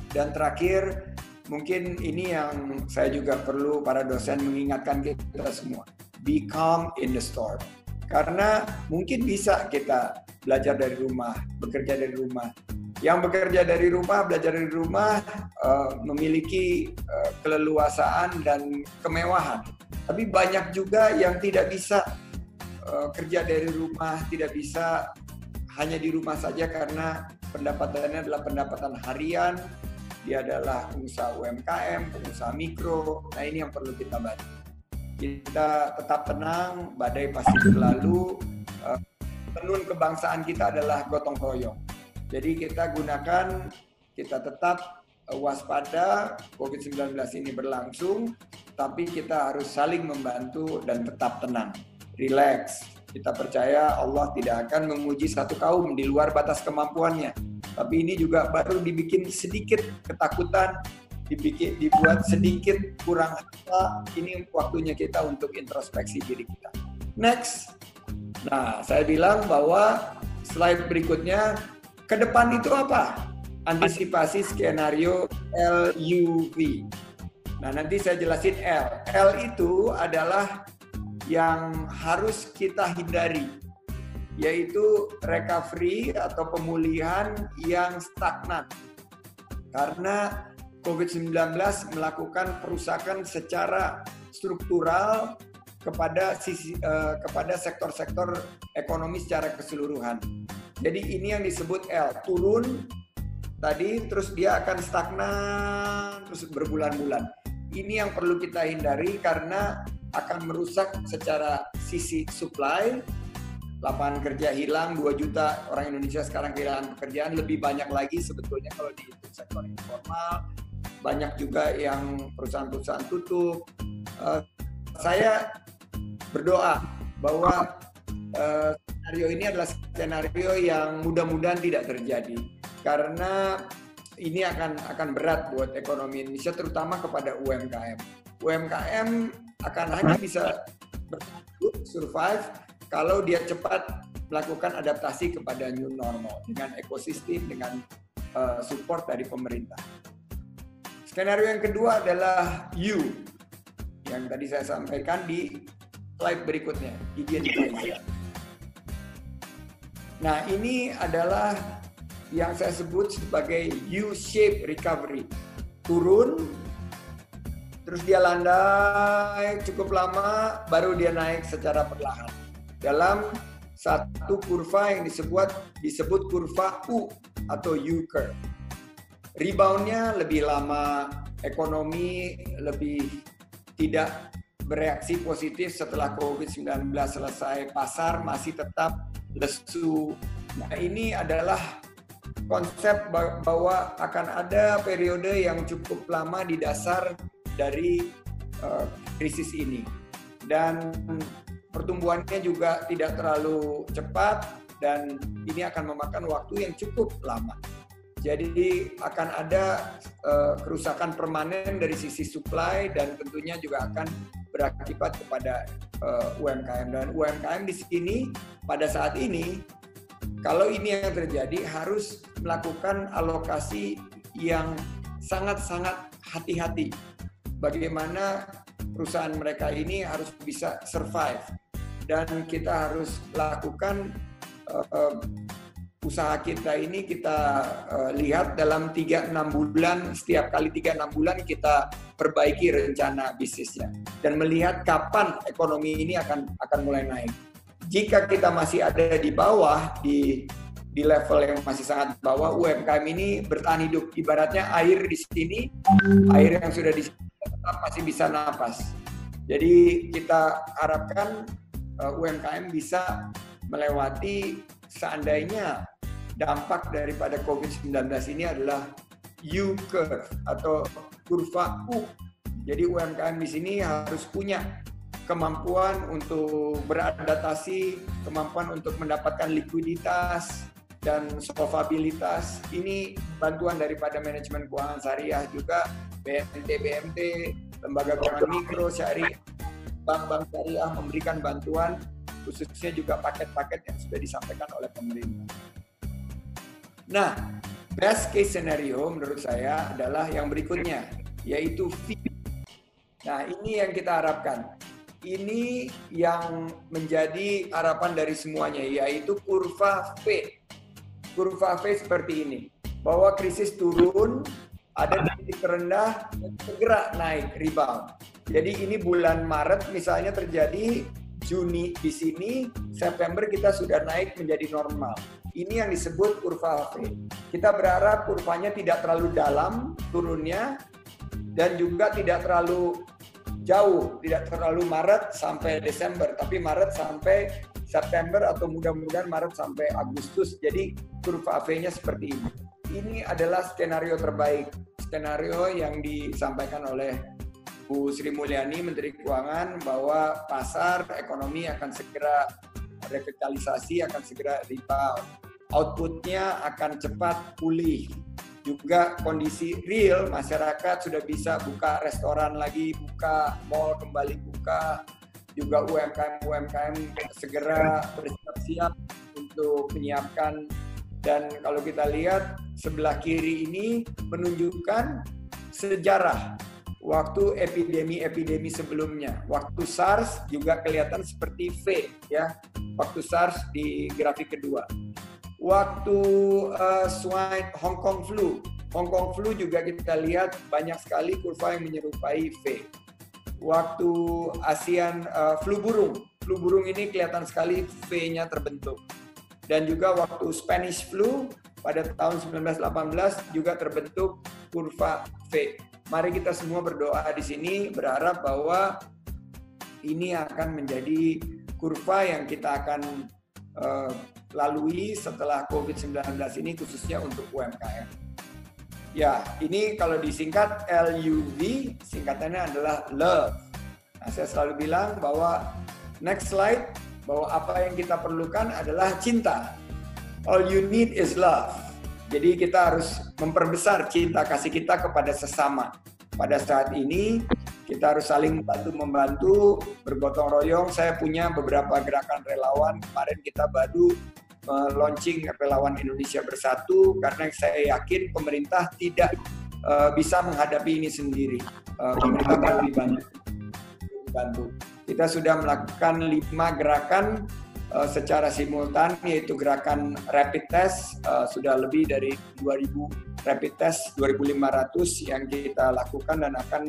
Speaker 1: Dan terakhir, mungkin ini yang saya juga perlu para dosen mengingatkan kita semua. Be calm in the storm. Karena mungkin bisa kita belajar dari rumah, bekerja dari rumah. Yang bekerja dari rumah, belajar dari rumah, uh, memiliki uh, keleluasaan dan kemewahan. Tapi banyak juga yang tidak bisa uh, kerja dari rumah, tidak bisa hanya di rumah saja karena pendapatannya adalah pendapatan harian, dia adalah pengusaha UMKM, pengusaha mikro. Nah ini yang perlu kita bantu. Kita tetap tenang, badai pasti berlalu. Uh, tenun kebangsaan kita adalah gotong royong. Jadi kita gunakan, kita tetap eh, waspada, COVID-19 ini berlangsung, tapi kita harus saling membantu dan tetap tenang, relax. Kita percaya Allah tidak akan menguji satu kaum di luar batas kemampuannya. Tapi ini juga baru dibikin sedikit ketakutan, dibikin dibuat sedikit kurang apa. Ini waktunya kita untuk introspeksi diri kita. Next, Nah, saya bilang bahwa slide berikutnya ke depan itu apa? Antisipasi skenario LUV. Nah, nanti saya jelasin L. L itu adalah yang harus kita hindari, yaitu recovery atau pemulihan yang stagnan. Karena COVID-19 melakukan perusakan secara struktural kepada sisi uh, kepada sektor-sektor ekonomi secara keseluruhan. Jadi ini yang disebut L, turun tadi terus dia akan stagnan terus berbulan-bulan. Ini yang perlu kita hindari karena akan merusak secara sisi supply lapangan kerja hilang 2 juta orang Indonesia sekarang kehilangan pekerjaan lebih banyak lagi sebetulnya kalau di sektor informal banyak juga yang perusahaan-perusahaan tutup uh, saya berdoa bahwa uh, skenario ini adalah skenario yang mudah-mudahan tidak terjadi karena ini akan akan berat buat ekonomi Indonesia terutama kepada UMKM. UMKM akan hanya bisa bertahan survive kalau dia cepat melakukan adaptasi kepada new normal dengan ekosistem dengan uh, support dari pemerintah. Skenario yang kedua adalah U yang tadi saya sampaikan di slide berikutnya, idealisasi. Nah, ini adalah yang saya sebut sebagai U-shape recovery. Turun, terus dia landai cukup lama, baru dia naik secara perlahan. Dalam satu kurva yang disebut disebut kurva U atau U curve. Reboundnya lebih lama, ekonomi lebih tidak bereaksi positif setelah COVID-19 selesai, pasar masih tetap lesu. Nah, ini adalah konsep bahwa akan ada periode yang cukup lama di dasar dari uh, krisis ini. Dan pertumbuhannya juga tidak terlalu cepat dan ini akan memakan waktu yang cukup lama. Jadi akan ada uh, kerusakan permanen dari sisi supply dan tentunya juga akan berakibat kepada uh, eh, UMKM dan UMKM di sini pada saat ini kalau ini yang terjadi harus melakukan alokasi yang sangat-sangat hati-hati. Bagaimana perusahaan mereka ini harus bisa survive dan kita harus lakukan uh, usaha kita ini kita uh, lihat dalam 3-6 bulan, setiap kali 3-6 bulan kita perbaiki rencana bisnisnya dan melihat kapan ekonomi ini akan akan mulai naik. Jika kita masih ada di bawah di di level yang masih sangat bawah, UMKM ini bertahan hidup. Ibaratnya air di sini, air yang sudah di sini masih bisa napas. Jadi kita harapkan uh, eh, UMKM bisa melewati seandainya dampak daripada COVID-19 ini adalah U curve atau kurva U. Jadi UMKM di sini harus punya kemampuan untuk beradaptasi, kemampuan untuk mendapatkan likuiditas dan solvabilitas. Ini bantuan daripada manajemen keuangan syariah juga BNT, BMT, lembaga keuangan mikro syariah, bank-bank syariah memberikan bantuan khususnya juga paket-paket yang sudah disampaikan oleh pemerintah. Nah, best case scenario menurut saya adalah yang berikutnya, yaitu V. Nah, ini yang kita harapkan. Ini yang menjadi harapan dari semuanya, yaitu kurva V. Kurva V seperti ini, bahwa krisis turun, ada titik terendah, segera naik, rebound. Jadi ini bulan Maret misalnya terjadi, Juni di sini, September kita sudah naik menjadi normal ini yang disebut kurva V. Kita berharap kurvanya tidak terlalu dalam turunnya dan juga tidak terlalu jauh, tidak terlalu Maret sampai Desember, tapi Maret sampai September atau mudah-mudahan Maret sampai Agustus. Jadi kurva V-nya seperti ini. Ini adalah skenario terbaik, skenario yang disampaikan oleh Bu Sri Mulyani, Menteri Keuangan, bahwa pasar ekonomi akan segera revitalisasi akan segera rebound. Outputnya akan cepat pulih. Juga kondisi real masyarakat sudah bisa buka restoran lagi, buka mall kembali buka. Juga UMKM UMKM segera bersiap-siap untuk menyiapkan dan kalau kita lihat sebelah kiri ini menunjukkan sejarah waktu epidemi-epidemi sebelumnya. Waktu SARS juga kelihatan seperti V ya. Waktu SARS di grafik kedua. Waktu uh, swine Hong Kong flu, Hong Kong flu juga kita lihat banyak sekali kurva yang menyerupai V. Waktu ASEAN uh, flu burung, flu burung ini kelihatan sekali V-nya terbentuk. Dan juga waktu Spanish flu pada tahun 1918 juga terbentuk kurva V mari kita semua berdoa di sini berharap bahwa ini akan menjadi kurva yang kita akan uh, lalui setelah COVID-19 ini khususnya untuk UMKM. Ya, ini kalau disingkat LUV, singkatannya adalah love. Nah, saya selalu bilang bahwa next slide, bahwa apa yang kita perlukan adalah cinta. All you need is love. Jadi kita harus memperbesar cinta kasih kita kepada sesama. Pada saat ini kita harus saling bantu membantu, bergotong royong. Saya punya beberapa gerakan relawan. Kemarin kita baru uh, launching relawan Indonesia Bersatu karena saya yakin pemerintah tidak uh, bisa menghadapi ini sendiri. Uh, pemerintah perlu dibantu. Kita sudah melakukan lima gerakan uh, secara simultan yaitu gerakan rapid test uh, sudah lebih dari 2000 rapid test 2500 yang kita lakukan dan akan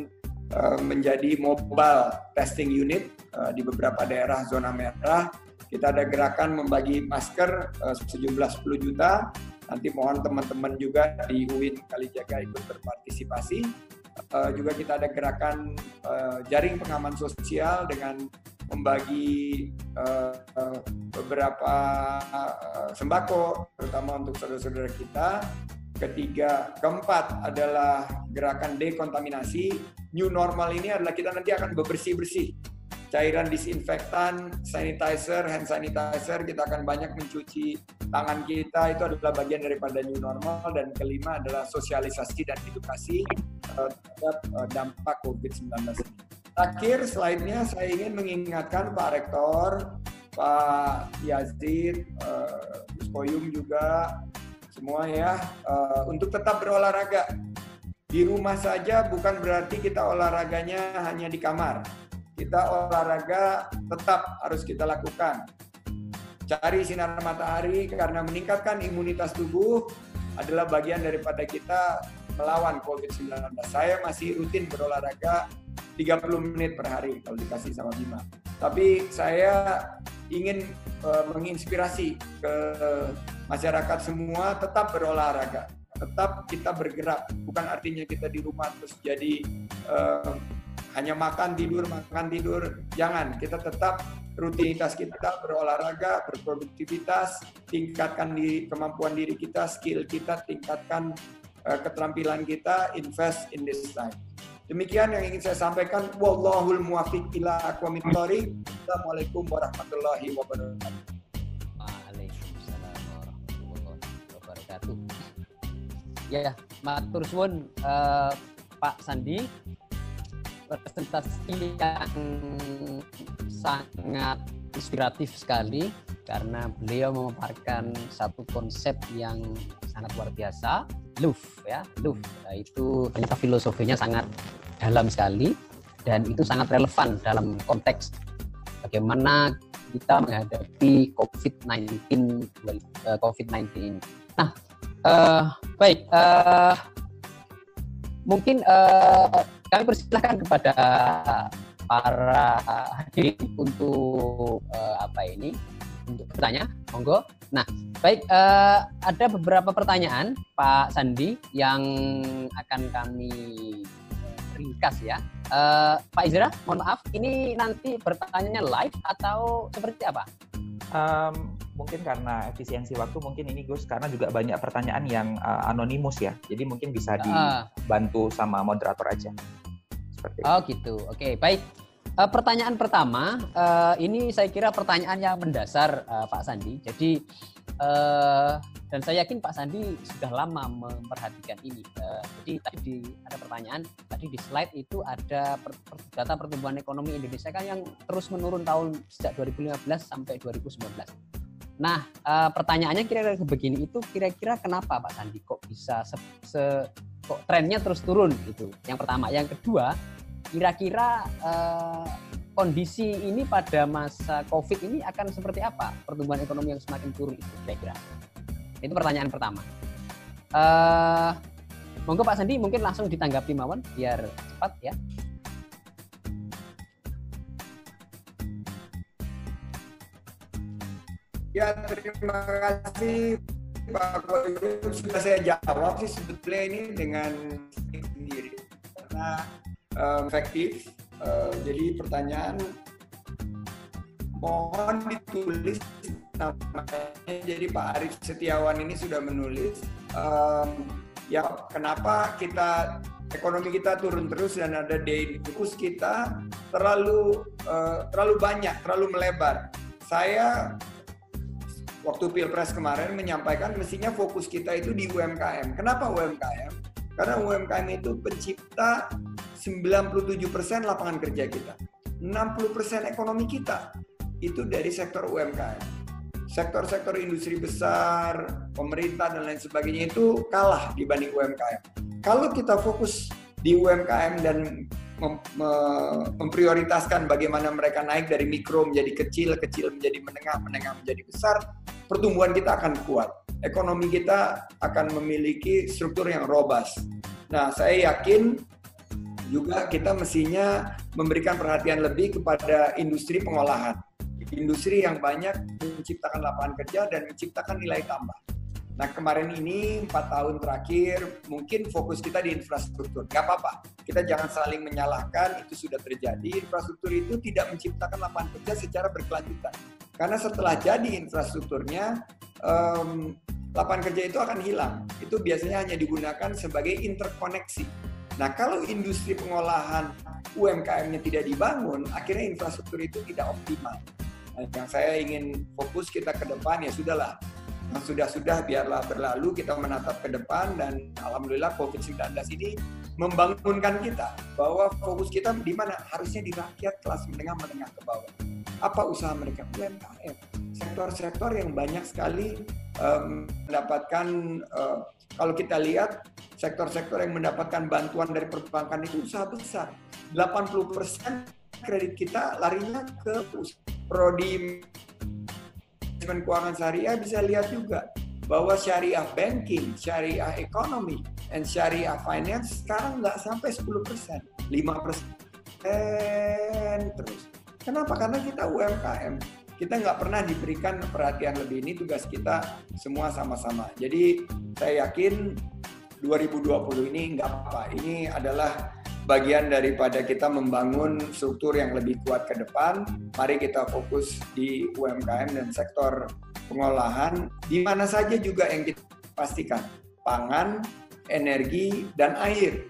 Speaker 1: uh, menjadi mobile testing unit di beberapa daerah zona merah. Kita ada gerakan membagi masker sejumlah 10 juta. Nanti mohon teman-teman juga di UIN Kalijaga ikut berpartisipasi. Juga kita ada gerakan jaring pengaman sosial dengan membagi uh, beberapa uh, sembako terutama untuk saudara-saudara kita. Ketiga, keempat adalah gerakan dekontaminasi. New normal ini adalah kita nanti akan bebersih-bersih. Cairan disinfektan, sanitizer, hand sanitizer, kita akan banyak mencuci tangan kita. Itu adalah bagian daripada new normal. Dan kelima adalah sosialisasi dan edukasi terhadap dampak COVID-19 ini. Terakhir slide-nya saya ingin mengingatkan Pak Rektor, Pak Yazid, uh, Gus Koyum juga, semua ya, uh, untuk tetap berolahraga. Di rumah saja bukan berarti kita olahraganya hanya di kamar. Kita olahraga tetap harus kita lakukan. Cari sinar matahari karena meningkatkan imunitas tubuh adalah bagian daripada kita melawan COVID-19. Saya masih rutin berolahraga 30 menit per hari kalau dikasih sama Bima. Tapi saya ingin uh, menginspirasi ke masyarakat semua tetap berolahraga, tetap kita bergerak. Bukan artinya kita di rumah terus jadi uh, hanya makan tidur makan tidur. Jangan, kita tetap rutinitas kita berolahraga, berproduktivitas, tingkatkan di kemampuan diri kita, skill kita, tingkatkan uh, keterampilan kita, invest in this time. Demikian yang ingin saya sampaikan. Wallahul muwafiq ila aqwamit thoriq. Assalamualaikum warahmatullahi wabarakatuh.
Speaker 7: Waalaikumsalam warahmatullahi wabarakatuh. Ya, matur suwun uh, Pak Sandi presentasi yang sangat inspiratif sekali karena beliau memaparkan satu konsep yang sangat luar biasa love ya love itu ternyata filosofinya sangat dalam sekali dan itu sangat relevan dalam konteks bagaimana kita menghadapi COVID-19 uh, COVID-19 ini. Nah, uh, baik uh, mungkin uh, kami persilahkan kepada para hadirin untuk uh, apa ini untuk bertanya, monggo. Nah, baik uh, ada beberapa pertanyaan Pak Sandi yang akan kami ringkas ya. Uh, Pak Izra, mohon maaf, ini nanti bertanya live atau seperti apa?
Speaker 2: Um, mungkin karena efisiensi waktu mungkin ini Gus karena juga banyak pertanyaan yang uh, anonimus ya. Jadi mungkin bisa dibantu sama moderator aja.
Speaker 7: Seperti Oh gitu. Oke, baik. Uh, pertanyaan pertama, uh, ini saya kira pertanyaan yang mendasar uh, Pak Sandi. Jadi uh, dan saya yakin Pak Sandi sudah lama memperhatikan ini. Jadi tadi di, ada pertanyaan, tadi di slide itu ada per, per, data pertumbuhan ekonomi Indonesia kan yang terus menurun tahun sejak 2015 sampai 2019. Nah, uh, pertanyaannya kira-kira begini itu kira-kira kenapa Pak Sandi kok bisa se, se kok trennya terus turun itu? Yang pertama, yang kedua kira-kira uh, kondisi ini pada masa COVID ini akan seperti apa pertumbuhan ekonomi yang semakin turun itu kira-kira? Itu pertanyaan pertama. Uh, monggo Pak Sandi mungkin langsung ditanggapi Mawon biar cepat ya.
Speaker 1: Ya terima kasih Pak Koyum sudah saya jawab sih sebetulnya ini dengan sendiri karena um, efektif. Uh, jadi pertanyaan mohon ditulis Jadi Pak Arif Setiawan ini sudah menulis um, ya kenapa kita ekonomi kita turun terus dan ada daily fokus kita terlalu uh, terlalu banyak, terlalu melebar. Saya waktu pilpres kemarin menyampaikan mestinya fokus kita itu di UMKM. Kenapa UMKM? Karena UMKM itu pencipta 97% lapangan kerja kita. 60% ekonomi kita itu dari sektor UMKM. Sektor-sektor industri besar, pemerintah dan lain sebagainya itu kalah dibanding UMKM. Kalau kita fokus di UMKM dan mem- me- memprioritaskan bagaimana mereka naik dari mikro menjadi kecil, kecil menjadi menengah, menengah menjadi besar, pertumbuhan kita akan kuat. Ekonomi kita akan memiliki struktur yang robust. Nah, saya yakin juga kita mestinya memberikan perhatian lebih kepada industri pengolahan. Industri yang banyak menciptakan lapangan kerja dan menciptakan nilai tambah. Nah kemarin ini empat tahun terakhir mungkin fokus kita di infrastruktur. Gak apa-apa, kita jangan saling menyalahkan itu sudah terjadi. Infrastruktur itu tidak menciptakan lapangan kerja secara berkelanjutan. Karena setelah jadi infrastrukturnya, um, lapangan kerja itu akan hilang. Itu biasanya hanya digunakan sebagai interkoneksi. Nah kalau industri pengolahan UMKM-nya tidak dibangun, akhirnya infrastruktur itu tidak optimal. Yang saya ingin fokus kita ke depan ya sudahlah yang sudah-sudah biarlah berlalu kita menatap ke depan dan alhamdulillah COVID-19 ini membangunkan kita bahwa fokus kita di mana harusnya di rakyat kelas menengah menengah ke bawah. Apa usaha mereka? UMKM. Sektor-sektor yang banyak sekali um, mendapatkan uh, kalau kita lihat sektor-sektor yang mendapatkan bantuan dari perbankan itu usaha besar. 80% kredit kita larinya ke prodi manajemen keuangan syariah bisa lihat juga bahwa syariah banking, syariah ekonomi, and syariah finance sekarang nggak sampai 10 persen, 5 persen terus. Kenapa? Karena kita UMKM. Kita nggak pernah diberikan perhatian lebih. Ini tugas kita semua sama-sama. Jadi saya yakin 2020 ini nggak apa. Ini adalah bagian daripada kita membangun struktur yang lebih kuat ke depan. Mari kita fokus di UMKM dan sektor pengolahan, di mana saja juga yang kita pastikan, pangan, energi, dan air.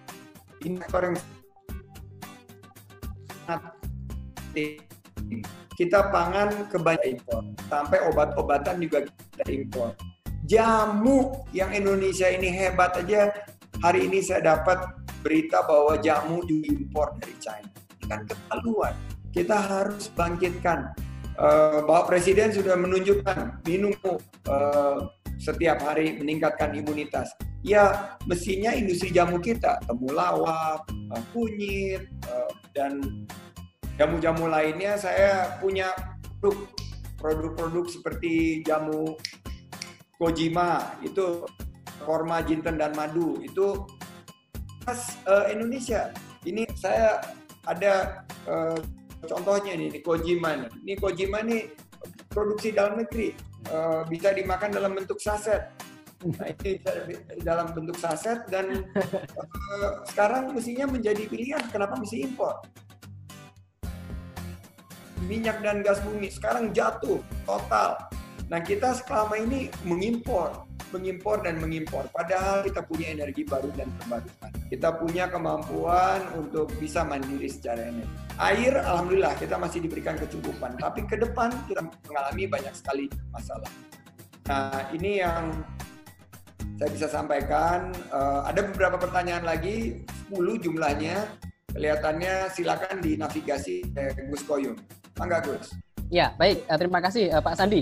Speaker 1: Ini sektor yang kita pangan kebanyakan impor, sampai obat-obatan juga kita impor. Jamu yang Indonesia ini hebat aja, hari ini saya dapat berita bahwa jamu diimpor dari China. Ini kan keterlaluan. Kita harus bangkitkan. Uh, Bapak Presiden sudah menunjukkan minum uh, setiap hari meningkatkan imunitas. Ya, mestinya industri jamu kita, temulawak, uh, kunyit, uh, dan jamu-jamu lainnya saya punya produk-produk seperti jamu Kojima, itu korma, jinten, dan madu. Itu khas uh, Indonesia. Ini saya ada uh, contohnya nih, ini Kojima nih. Ini Kojima nih produksi dalam negeri, uh, bisa dimakan dalam bentuk saset. Nah, ini dalam bentuk saset dan uh, sekarang mestinya menjadi pilihan. Kenapa mesti impor? Minyak dan gas bumi sekarang jatuh total. Nah kita selama ini mengimpor mengimpor dan mengimpor. Padahal kita punya energi baru dan terbarukan. Kita punya kemampuan untuk bisa mandiri secara energi. Air, alhamdulillah kita masih diberikan kecukupan. Tapi ke depan kita mengalami banyak sekali masalah. Nah, ini yang saya bisa sampaikan. Uh, ada beberapa pertanyaan lagi, 10 jumlahnya. Kelihatannya silakan dinavigasi eh, Gus Koyum. Mangga Gus.
Speaker 7: Ya, baik. Eh, terima kasih Pak Sandi.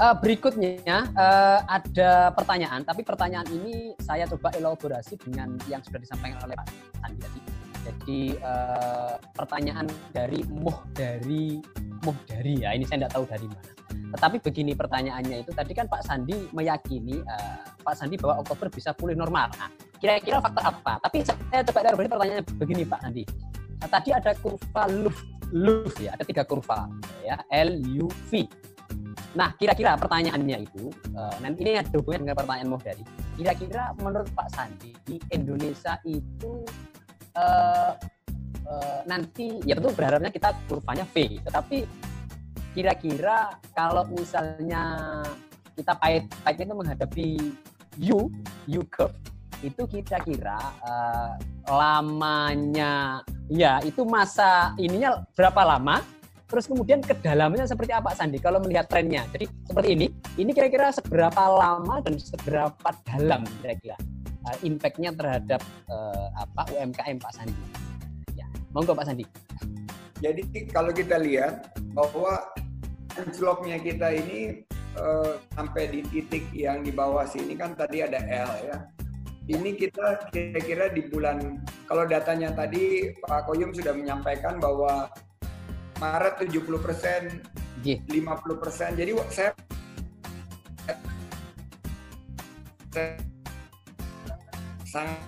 Speaker 7: Uh, berikutnya uh, ada pertanyaan, tapi pertanyaan ini saya coba elaborasi dengan yang sudah disampaikan oleh Pak Sandi tadi. Jadi uh, pertanyaan dari Muh dari Muh dari ya ini saya tidak tahu dari mana. Tetapi begini pertanyaannya itu tadi kan Pak Sandi meyakini uh, Pak Sandi bahwa Oktober bisa pulih normal. Nah, kira-kira faktor apa? Tapi saya coba elaborasi pertanyaannya begini Pak Sandi. Nah, tadi ada kurva LUV, ya, ada tiga kurva ya, L U V Nah, kira-kira pertanyaannya itu, uh, ini ada hubungan dengan pertanyaan Mo dari. Kira-kira menurut Pak Sandi di Indonesia itu uh, uh, nanti ya tentu berharapnya kita kurvanya V, tetapi kira-kira kalau misalnya kita pahit pahit itu menghadapi U, U curve itu kira-kira uh, lamanya ya itu masa ininya berapa lama terus kemudian kedalamannya seperti apa Sandi? Kalau melihat trennya. Jadi seperti ini. Ini kira-kira seberapa lama dan seberapa dalam kira-kira uh, impactnya terhadap uh, apa UMKM Pak Sandi? Ya monggo Pak Sandi.
Speaker 1: Jadi kalau kita lihat bahwa anjloknya kita ini uh, sampai di titik yang di bawah sini kan tadi ada L ya. Ini kita kira-kira di bulan, kalau datanya tadi Pak Koyum sudah menyampaikan bahwa Maret 70 persen,
Speaker 7: Nggih.
Speaker 1: 50 persen. Jadi saya sangat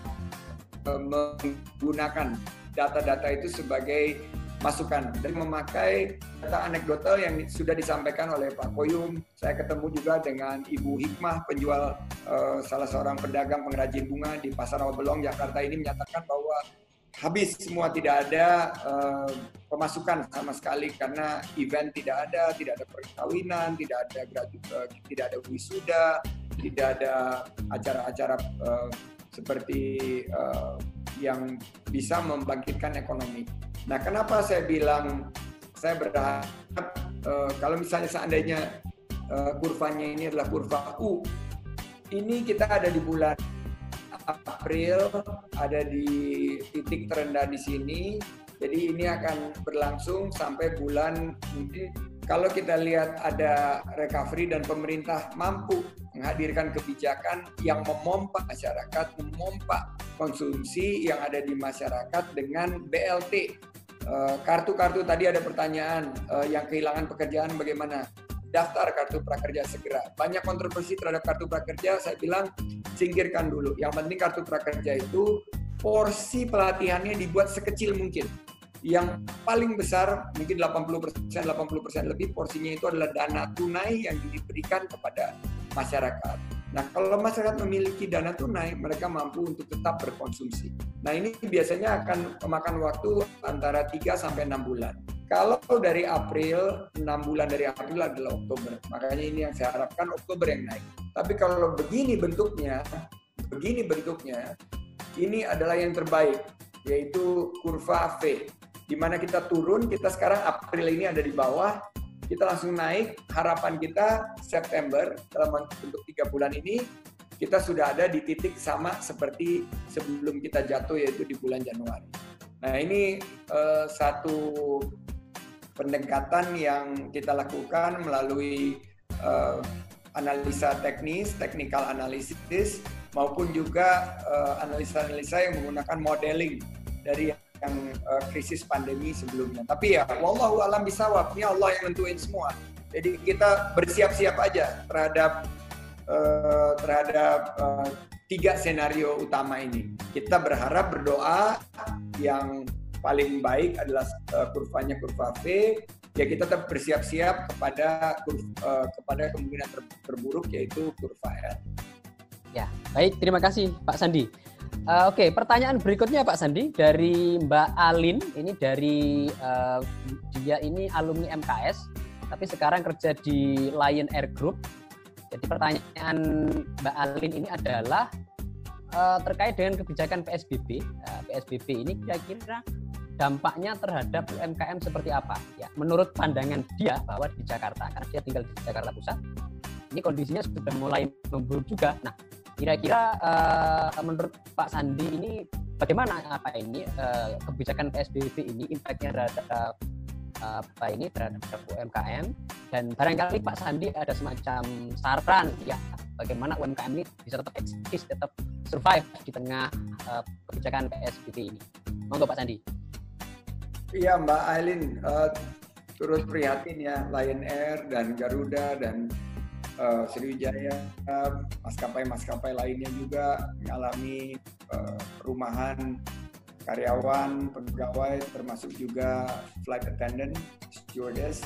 Speaker 1: menggunakan data-data itu sebagai masukan dan memakai data anekdotal yang sudah disampaikan oleh Pak Koyum. Saya ketemu juga dengan Ibu Hikmah, penjual eh, salah seorang pedagang pengrajin bunga di Pasar Rawabelong, Jakarta ini menyatakan bahwa habis semua tidak ada eh, pemasukan sama sekali karena event tidak ada, tidak ada perkawinan, tidak ada eh, tidak ada wisuda, tidak ada acara-acara eh, seperti eh, yang bisa membangkitkan ekonomi. Nah, kenapa saya bilang saya berharap eh, kalau misalnya seandainya eh, kurvanya ini adalah kurva U, ini kita ada di bulan April, ada di titik terendah di sini. Jadi ini akan berlangsung sampai bulan mungkin kalau kita lihat ada recovery dan pemerintah mampu menghadirkan kebijakan yang memompa masyarakat, memompa konsumsi yang ada di masyarakat dengan BLT. Eh, Kartu-kartu tadi ada pertanyaan eh, yang kehilangan pekerjaan bagaimana? Daftar kartu prakerja segera. Banyak kontroversi terhadap kartu prakerja, saya bilang singkirkan dulu. Yang penting kartu prakerja itu porsi pelatihannya dibuat sekecil mungkin. Yang paling besar mungkin 80% 80% lebih porsinya itu adalah dana tunai yang diberikan kepada masyarakat. Nah, kalau masyarakat memiliki dana tunai, mereka mampu untuk tetap berkonsumsi. Nah, ini biasanya akan memakan waktu antara 3 sampai 6 bulan. Kalau dari April, 6 bulan dari April adalah Oktober. Makanya ini yang saya harapkan Oktober yang naik. Tapi kalau begini bentuknya, begini bentuknya, ini adalah yang terbaik, yaitu kurva V. Di mana kita turun, kita sekarang April ini ada di bawah, kita langsung naik. Harapan kita September dalam untuk tiga bulan ini kita sudah ada di titik sama seperti sebelum kita jatuh yaitu di bulan Januari. Nah ini eh, satu pendekatan yang kita lakukan melalui eh, analisa teknis, technical analysis maupun juga eh, analisa-analisa yang menggunakan modeling dari yang uh, krisis pandemi sebelumnya. Tapi ya, wallahu alam bisawab, ini Allah yang nentuin semua. Jadi kita bersiap-siap aja terhadap uh, terhadap uh, tiga senario utama ini. Kita berharap berdoa yang paling baik adalah uh, kurvanya kurva V. Ya kita tetap bersiap-siap kepada uh, kepada kemungkinan ter terburuk yaitu kurva L.
Speaker 7: Ya, baik. Terima kasih Pak Sandi. Uh, Oke, okay, pertanyaan berikutnya Pak Sandi dari Mbak Alin. Ini dari uh, dia ini alumni MKS, tapi sekarang kerja di Lion Air Group. Jadi pertanyaan Mbak Alin ini adalah uh, terkait dengan kebijakan PSBB. Uh, PSBB ini kira-kira dampaknya terhadap UMKM seperti apa? Ya, menurut pandangan dia bahwa di Jakarta, karena dia tinggal di Jakarta Pusat, ini kondisinya sudah mulai memburuk juga. Nah, kira-kira uh, menurut Pak Sandi ini bagaimana apa ini uh, kebijakan PSBB ini impactnya terhadap uh, apa ini terhadap UMKM dan barangkali Pak Sandi ada semacam saran ya bagaimana UMKM ini bisa tetap eksis tetap survive di tengah uh, kebijakan PSBB ini. Monggo Pak Sandi.
Speaker 1: Iya Mbak Aileen uh, turut prihatin ya Lion Air dan Garuda dan uh, Sriwijaya, maskapai-maskapai lainnya juga mengalami uh, perumahan karyawan, pegawai, termasuk juga flight attendant, stewardess.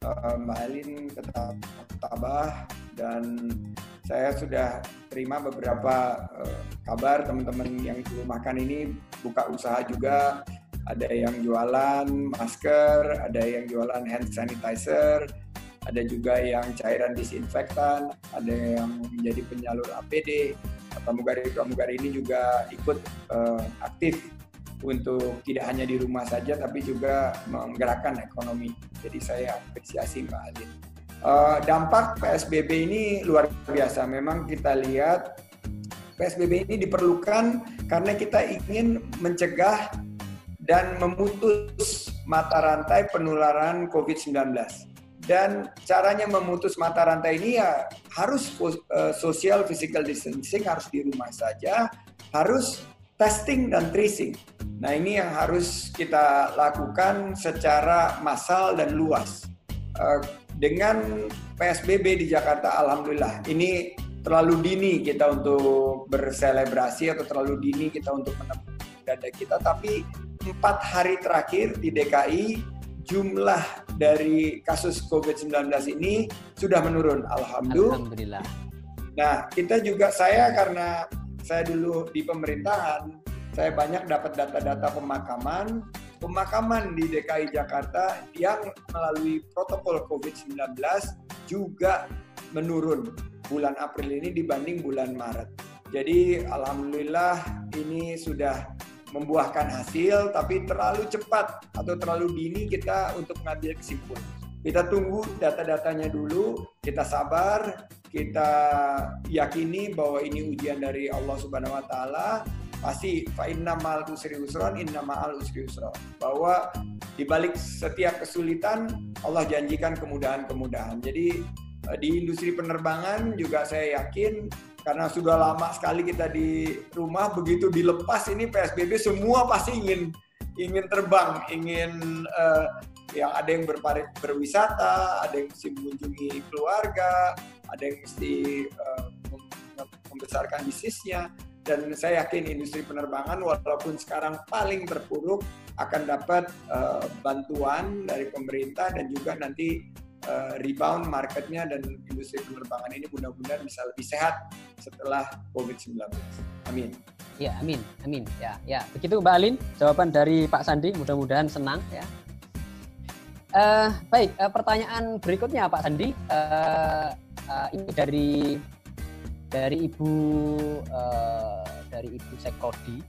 Speaker 1: Uh, Mbak Elin tetap tabah dan saya sudah terima beberapa uh, kabar teman-teman yang dirumahkan ini buka usaha juga. Ada yang jualan masker, ada yang jualan hand sanitizer, ada juga yang cairan disinfektan, ada yang menjadi penyalur APD. Pramugari-pramugari ini juga ikut uh, aktif untuk tidak hanya di rumah saja, tapi juga menggerakkan ekonomi. Jadi saya apresiasi Mbak Alin. Uh, dampak PSBB ini luar biasa. Memang kita lihat PSBB ini diperlukan karena kita ingin mencegah dan memutus mata rantai penularan COVID-19 dan caranya memutus mata rantai ini ya harus uh, social physical distancing harus di rumah saja harus testing dan tracing. Nah ini yang harus kita lakukan secara massal dan luas. Uh, dengan PSBB di Jakarta, alhamdulillah ini terlalu dini kita untuk berselebrasi atau terlalu dini kita untuk menemukan dada kita. Tapi empat hari terakhir di DKI jumlah dari kasus COVID-19 ini sudah menurun, alhamdulillah.
Speaker 7: Alhamdulillah.
Speaker 1: Nah, kita juga saya karena saya dulu di pemerintahan, saya banyak dapat data-data pemakaman, pemakaman di DKI Jakarta yang melalui protokol COVID-19 juga menurun bulan April ini dibanding bulan Maret. Jadi alhamdulillah ini sudah membuahkan hasil tapi terlalu cepat atau terlalu dini kita untuk mengambil kesimpulan. Kita tunggu data-datanya dulu, kita sabar, kita yakini bahwa ini ujian dari Allah Subhanahu wa taala. Pasti fa inna ma'al usri usron, inna ma'al usri usron. Bahwa di balik setiap kesulitan Allah janjikan kemudahan-kemudahan. Jadi eh, di industri penerbangan juga saya yakin karena sudah lama sekali kita di rumah begitu dilepas ini PSBB semua pasti ingin ingin terbang ingin uh, yang ada yang berwisata ada yang mesti mengunjungi keluarga ada yang mesti uh, membesarkan bisnisnya. Dan saya yakin industri penerbangan walaupun sekarang paling terpuruk akan dapat uh, bantuan dari pemerintah dan juga nanti uh, rebound marketnya dan industri penerbangan ini mudah-mudahan bisa lebih sehat setelah COVID-19. Amin.
Speaker 7: Ya, amin, amin. Ya, ya. Begitu Mbak Alin, jawaban dari Pak Sandi. Mudah-mudahan senang ya. Uh, baik, uh, pertanyaan berikutnya Pak Sandi. Uh, uh, ini dari dari Ibu uh, dari Ibu Sekrodi,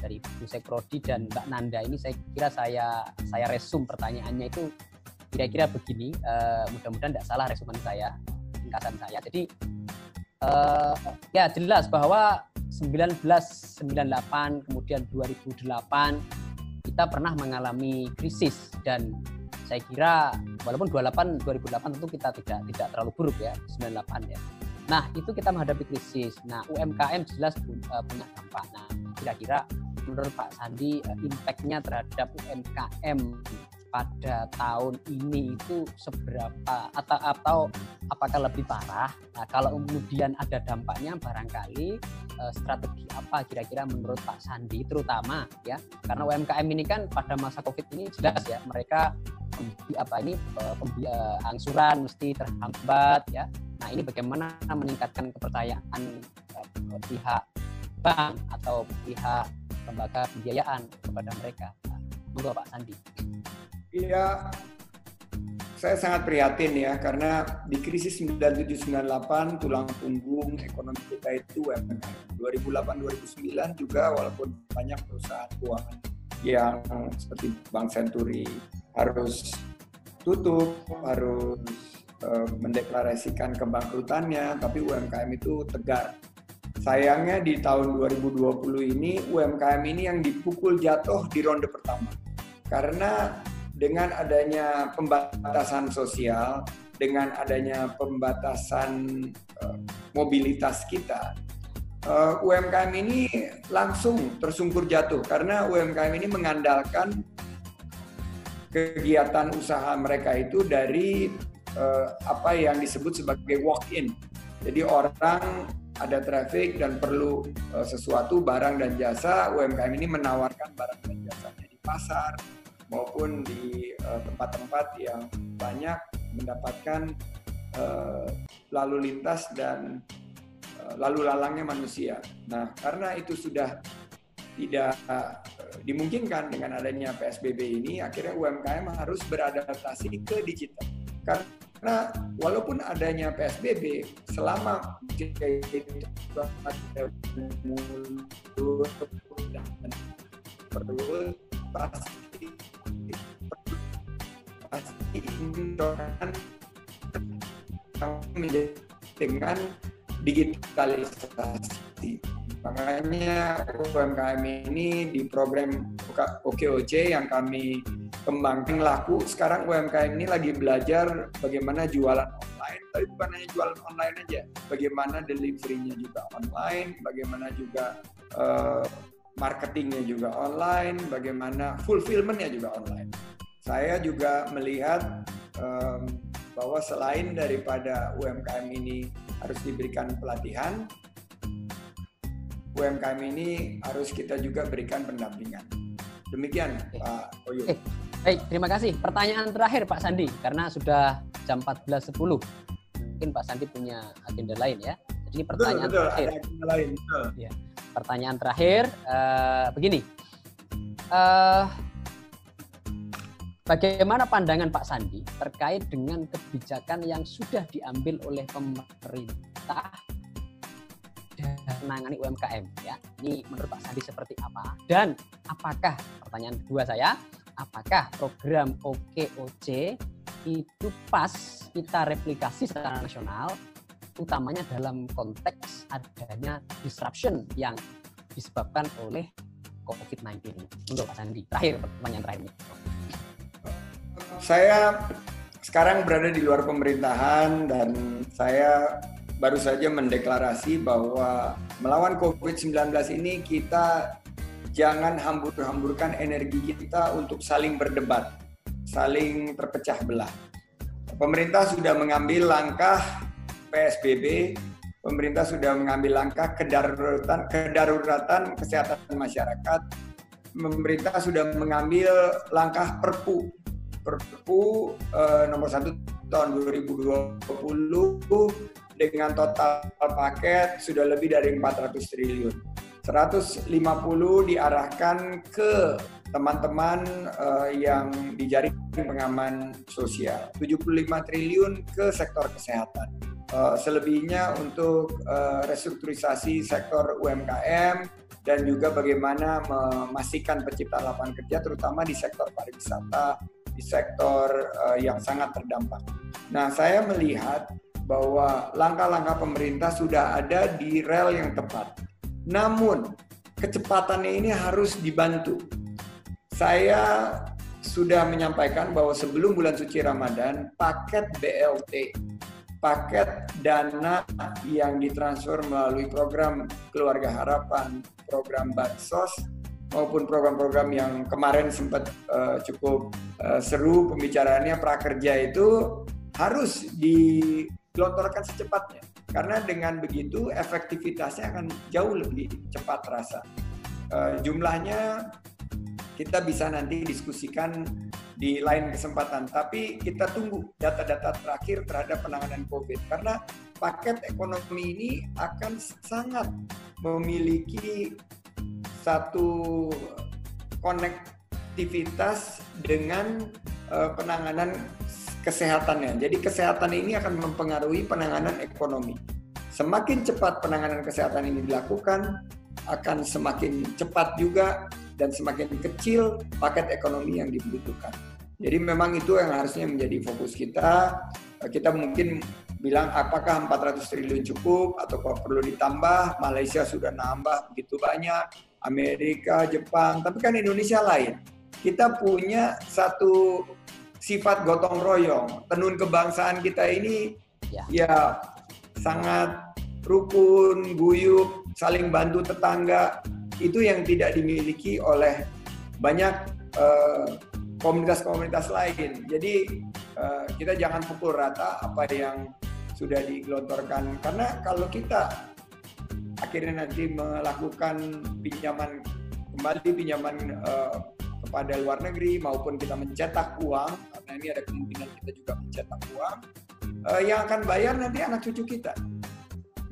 Speaker 7: dari Ibu Sekrodi dan Mbak Nanda ini saya kira saya saya resum pertanyaannya itu kira-kira begini uh, mudah-mudahan tidak salah resumen saya ringkasan saya. Jadi uh, ya jelas bahwa 1998 kemudian 2008 kita pernah mengalami krisis. Dan saya kira walaupun 28 2008 tentu kita tidak tidak terlalu buruk ya 98 ya. Nah itu kita menghadapi krisis. Nah UMKM jelas uh, punya dampak. Nah kira-kira menurut Pak Sandi impactnya terhadap UMKM pada tahun ini itu seberapa atau atau apakah lebih parah? Nah, kalau kemudian ada dampaknya barangkali eh, strategi apa kira-kira menurut Pak Sandi terutama ya karena UMKM ini kan pada masa Covid ini jelas ya mereka apa ini eh, angsuran mesti terhambat ya. Nah, ini bagaimana meningkatkan kepercayaan eh, pihak bank atau pihak lembaga pembiayaan kepada mereka. Nah, monggo Pak Sandi.
Speaker 1: Iya, saya sangat prihatin ya karena di krisis 9798 tulang punggung ekonomi kita itu UMKM. 2008-2009 juga walaupun banyak perusahaan keuangan yang seperti Bank Senturi harus tutup, harus uh, mendeklarasikan kebangkrutannya, tapi UMKM itu tegar. Sayangnya di tahun 2020 ini UMKM ini yang dipukul jatuh di ronde pertama. Karena dengan adanya pembatasan sosial, dengan adanya pembatasan uh, mobilitas kita, eh, UMKM ini langsung tersungkur jatuh karena UMKM ini mengandalkan kegiatan usaha mereka itu dari uh, apa yang disebut sebagai walk-in. Jadi orang ada traffic dan perlu sesuatu barang dan jasa, UMKM ini menawarkan barang dan jasanya di pasar, maupun di eh, tempat-tempat yang banyak mendapatkan uh, lalu lintas dan uh, lalu lalangnya manusia. Nah, karena itu sudah tidak dimungkinkan dengan adanya PSBB ini, akhirnya UMKM harus beradaptasi ke digital. Karena walaupun adanya PSBB, selama perlu pasti pasti dengan digitalisasi. Makanya UMKM ini di program OKOC yang kami kembangkan laku. Sekarang UMKM ini lagi belajar bagaimana jualan online. Tapi bukan hanya jualan online aja, bagaimana delivery-nya juga online, bagaimana juga uh, marketingnya juga online, bagaimana fulfillmentnya juga online. Saya juga melihat um, bahwa selain daripada UMKM ini harus diberikan pelatihan, UMKM ini harus kita juga berikan pendampingan. Demikian Oke. Pak Oyo. Oke.
Speaker 7: Baik, terima kasih. Pertanyaan terakhir Pak Sandi, karena sudah jam 14.10. Mungkin Pak Sandi punya agenda lain ya. Jadi pertanyaan betul, betul, terakhir. Ada lain. Betul. Ya. Pertanyaan terakhir, uh, begini. Uh, Bagaimana pandangan Pak Sandi terkait dengan kebijakan yang sudah diambil oleh pemerintah menangani UMKM ya. Ini menurut Pak Sandi seperti apa? Dan apakah pertanyaan kedua saya, apakah program OKOC itu pas kita replikasi secara nasional utamanya dalam konteks adanya disruption yang disebabkan oleh COVID-19 untuk Pak Sandi. Terakhir pertanyaan terakhir
Speaker 1: saya sekarang berada di luar pemerintahan dan saya baru saja mendeklarasi bahwa melawan COVID-19 ini kita jangan hambur-hamburkan energi kita untuk saling berdebat, saling terpecah belah. Pemerintah sudah mengambil langkah PSBB, pemerintah sudah mengambil langkah kedaruratan, kedaruratan kesehatan masyarakat, pemerintah sudah mengambil langkah perpu Perpu uh, nomor 1 tahun 2020 dengan total paket sudah lebih dari 400 triliun. 150 diarahkan ke teman-teman uh, yang di jaring pengaman sosial. 75 triliun ke sektor kesehatan. Uh, selebihnya untuk uh, restrukturisasi sektor UMKM dan juga bagaimana memastikan penciptaan lapangan kerja terutama di sektor pariwisata, di sektor uh, yang sangat terdampak. Nah, saya melihat bahwa langkah-langkah pemerintah sudah ada di rel yang tepat. Namun, kecepatannya ini harus dibantu. Saya sudah menyampaikan bahwa sebelum bulan suci Ramadan, paket BLT, paket dana yang ditransfer melalui program Keluarga Harapan, program Bansos, maupun program-program yang kemarin sempat uh, cukup uh, seru pembicaraannya prakerja itu harus digelontorkan secepatnya karena dengan begitu efektivitasnya akan jauh lebih cepat terasa. Uh, jumlahnya kita bisa nanti diskusikan di lain kesempatan, tapi kita tunggu data-data terakhir terhadap penanganan COVID karena paket ekonomi ini akan sangat memiliki satu konektivitas dengan uh, penanganan kesehatannya. Jadi kesehatan ini akan mempengaruhi penanganan ekonomi. Semakin cepat penanganan kesehatan ini dilakukan, akan semakin cepat juga dan semakin kecil paket ekonomi yang dibutuhkan. Jadi memang itu yang harusnya menjadi fokus kita. Kita mungkin bilang apakah 400 triliun cukup atau perlu ditambah. Malaysia sudah nambah begitu banyak Amerika, Jepang, tapi kan Indonesia lain. Kita punya satu sifat gotong royong. Tenun kebangsaan kita ini ya, ya sangat rukun, guyup, saling bantu tetangga. Itu yang tidak dimiliki oleh banyak eh, komunitas-komunitas lain. Jadi uh, kita jangan pukul rata apa yang sudah digelontorkan karena kalau kita akhirnya nanti melakukan pinjaman kembali pinjaman uh, kepada luar negeri maupun kita mencetak uang karena ini ada kemungkinan kita juga mencetak uang uh, yang akan bayar nanti anak cucu kita.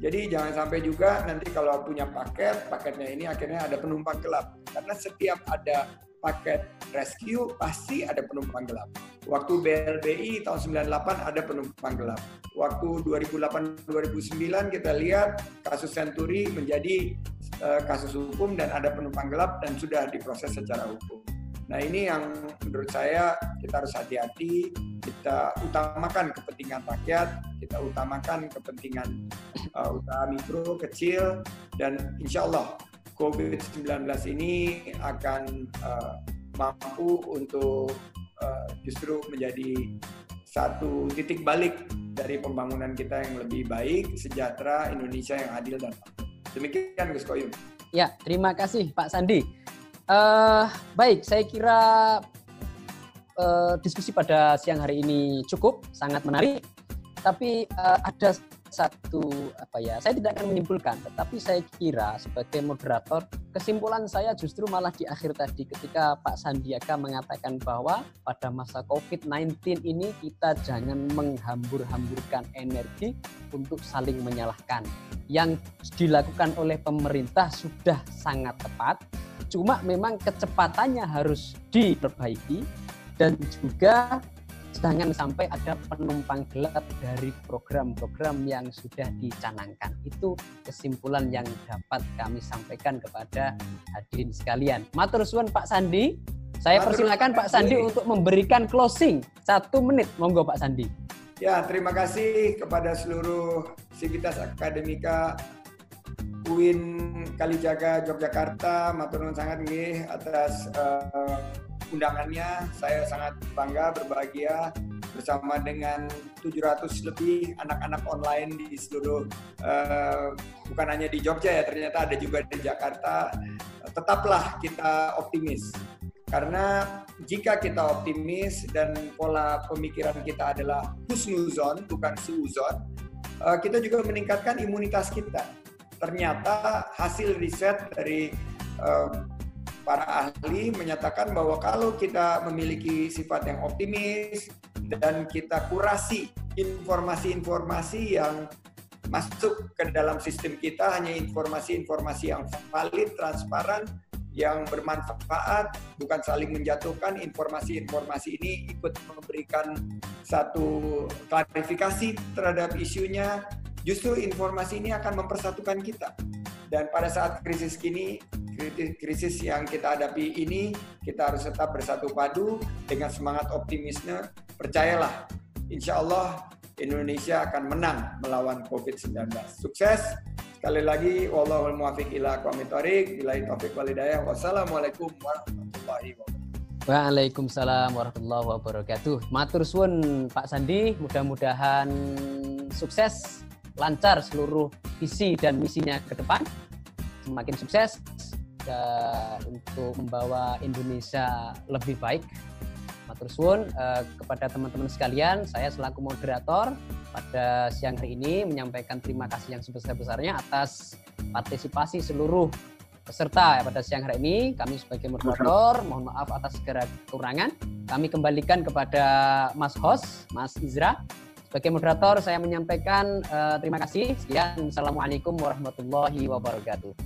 Speaker 1: Jadi jangan sampai juga nanti kalau punya paket, paketnya ini akhirnya ada penumpang gelap. Karena setiap ada paket rescue pasti ada penumpang gelap. Waktu BLBI tahun 98 ada penumpang gelap. Waktu 2008-2009 kita lihat kasus Senturi menjadi uh, kasus hukum dan ada penumpang gelap dan sudah diproses secara hukum. Nah ini yang menurut saya kita harus hati-hati, kita utamakan kepentingan rakyat, kita utamakan kepentingan uh, usaha mikro, kecil, dan insya Allah COVID-19 ini akan uh, mampu untuk uh, justru menjadi satu titik balik dari pembangunan kita yang lebih baik, sejahtera, Indonesia yang adil dan makmur. Demikian Gus Koyum.
Speaker 7: Ya, terima kasih Pak Sandi. Uh, baik, saya kira uh, diskusi pada siang hari ini cukup, sangat menarik. Tapi uh, ada satu apa ya saya tidak akan menyimpulkan tetapi saya kira sebagai moderator kesimpulan saya justru malah di akhir tadi ketika Pak Sandiaga mengatakan bahwa pada masa COVID-19 ini kita jangan menghambur-hamburkan energi untuk saling menyalahkan yang dilakukan oleh pemerintah sudah sangat tepat cuma memang kecepatannya harus diperbaiki dan juga jangan sampai ada penumpang gelap dari program-program yang sudah dicanangkan. Itu kesimpulan yang dapat kami sampaikan kepada hadirin sekalian. Matur suwun Pak Sandi. Saya Matur persilakan Pak Sandi untuk memberikan closing satu menit. Monggo Pak Sandi.
Speaker 1: Ya, terima kasih kepada seluruh sivitas akademika UIN Kalijaga Yogyakarta. Matur nuwun sangat nggih atas uh, undangannya. Saya sangat bangga, berbahagia bersama dengan 700 lebih anak-anak online di seluruh uh, bukan hanya di Jogja ya ternyata ada juga di Jakarta tetaplah kita optimis karena jika kita optimis dan pola pemikiran kita adalah husnuzon bukan suuzon uh, kita juga meningkatkan imunitas kita ternyata hasil riset dari uh, para ahli menyatakan bahwa kalau kita memiliki sifat yang optimis dan kita kurasi informasi-informasi yang masuk ke dalam sistem kita hanya informasi-informasi yang valid, transparan, yang bermanfaat, bukan saling menjatuhkan. Informasi-informasi ini ikut memberikan satu klarifikasi terhadap isunya. Justru informasi ini akan mempersatukan kita. Dan pada saat krisis kini, krisis yang kita hadapi ini, kita harus tetap bersatu padu dengan semangat optimisme. Percayalah, insya Allah Indonesia akan menang melawan COVID-19. Sukses! Sekali lagi, wallahul muwafiq ila bila walidayah. Wassalamualaikum warahmatullahi wabarakatuh.
Speaker 7: Waalaikumsalam warahmatullahi wabarakatuh. Matur suwun Pak Sandi, mudah-mudahan sukses lancar seluruh visi dan misinya ke depan, semakin sukses uh, untuk membawa Indonesia lebih baik. Matur suwun uh, kepada teman-teman sekalian, saya selaku moderator pada siang hari ini menyampaikan terima kasih yang sebesar-besarnya atas partisipasi seluruh peserta ya, pada siang hari ini. Kami sebagai moderator mohon maaf atas segala kekurangan. Kami kembalikan kepada Mas Host, Mas Izra sebagai moderator saya menyampaikan uh, terima kasih. Sekian. Assalamualaikum warahmatullahi wabarakatuh.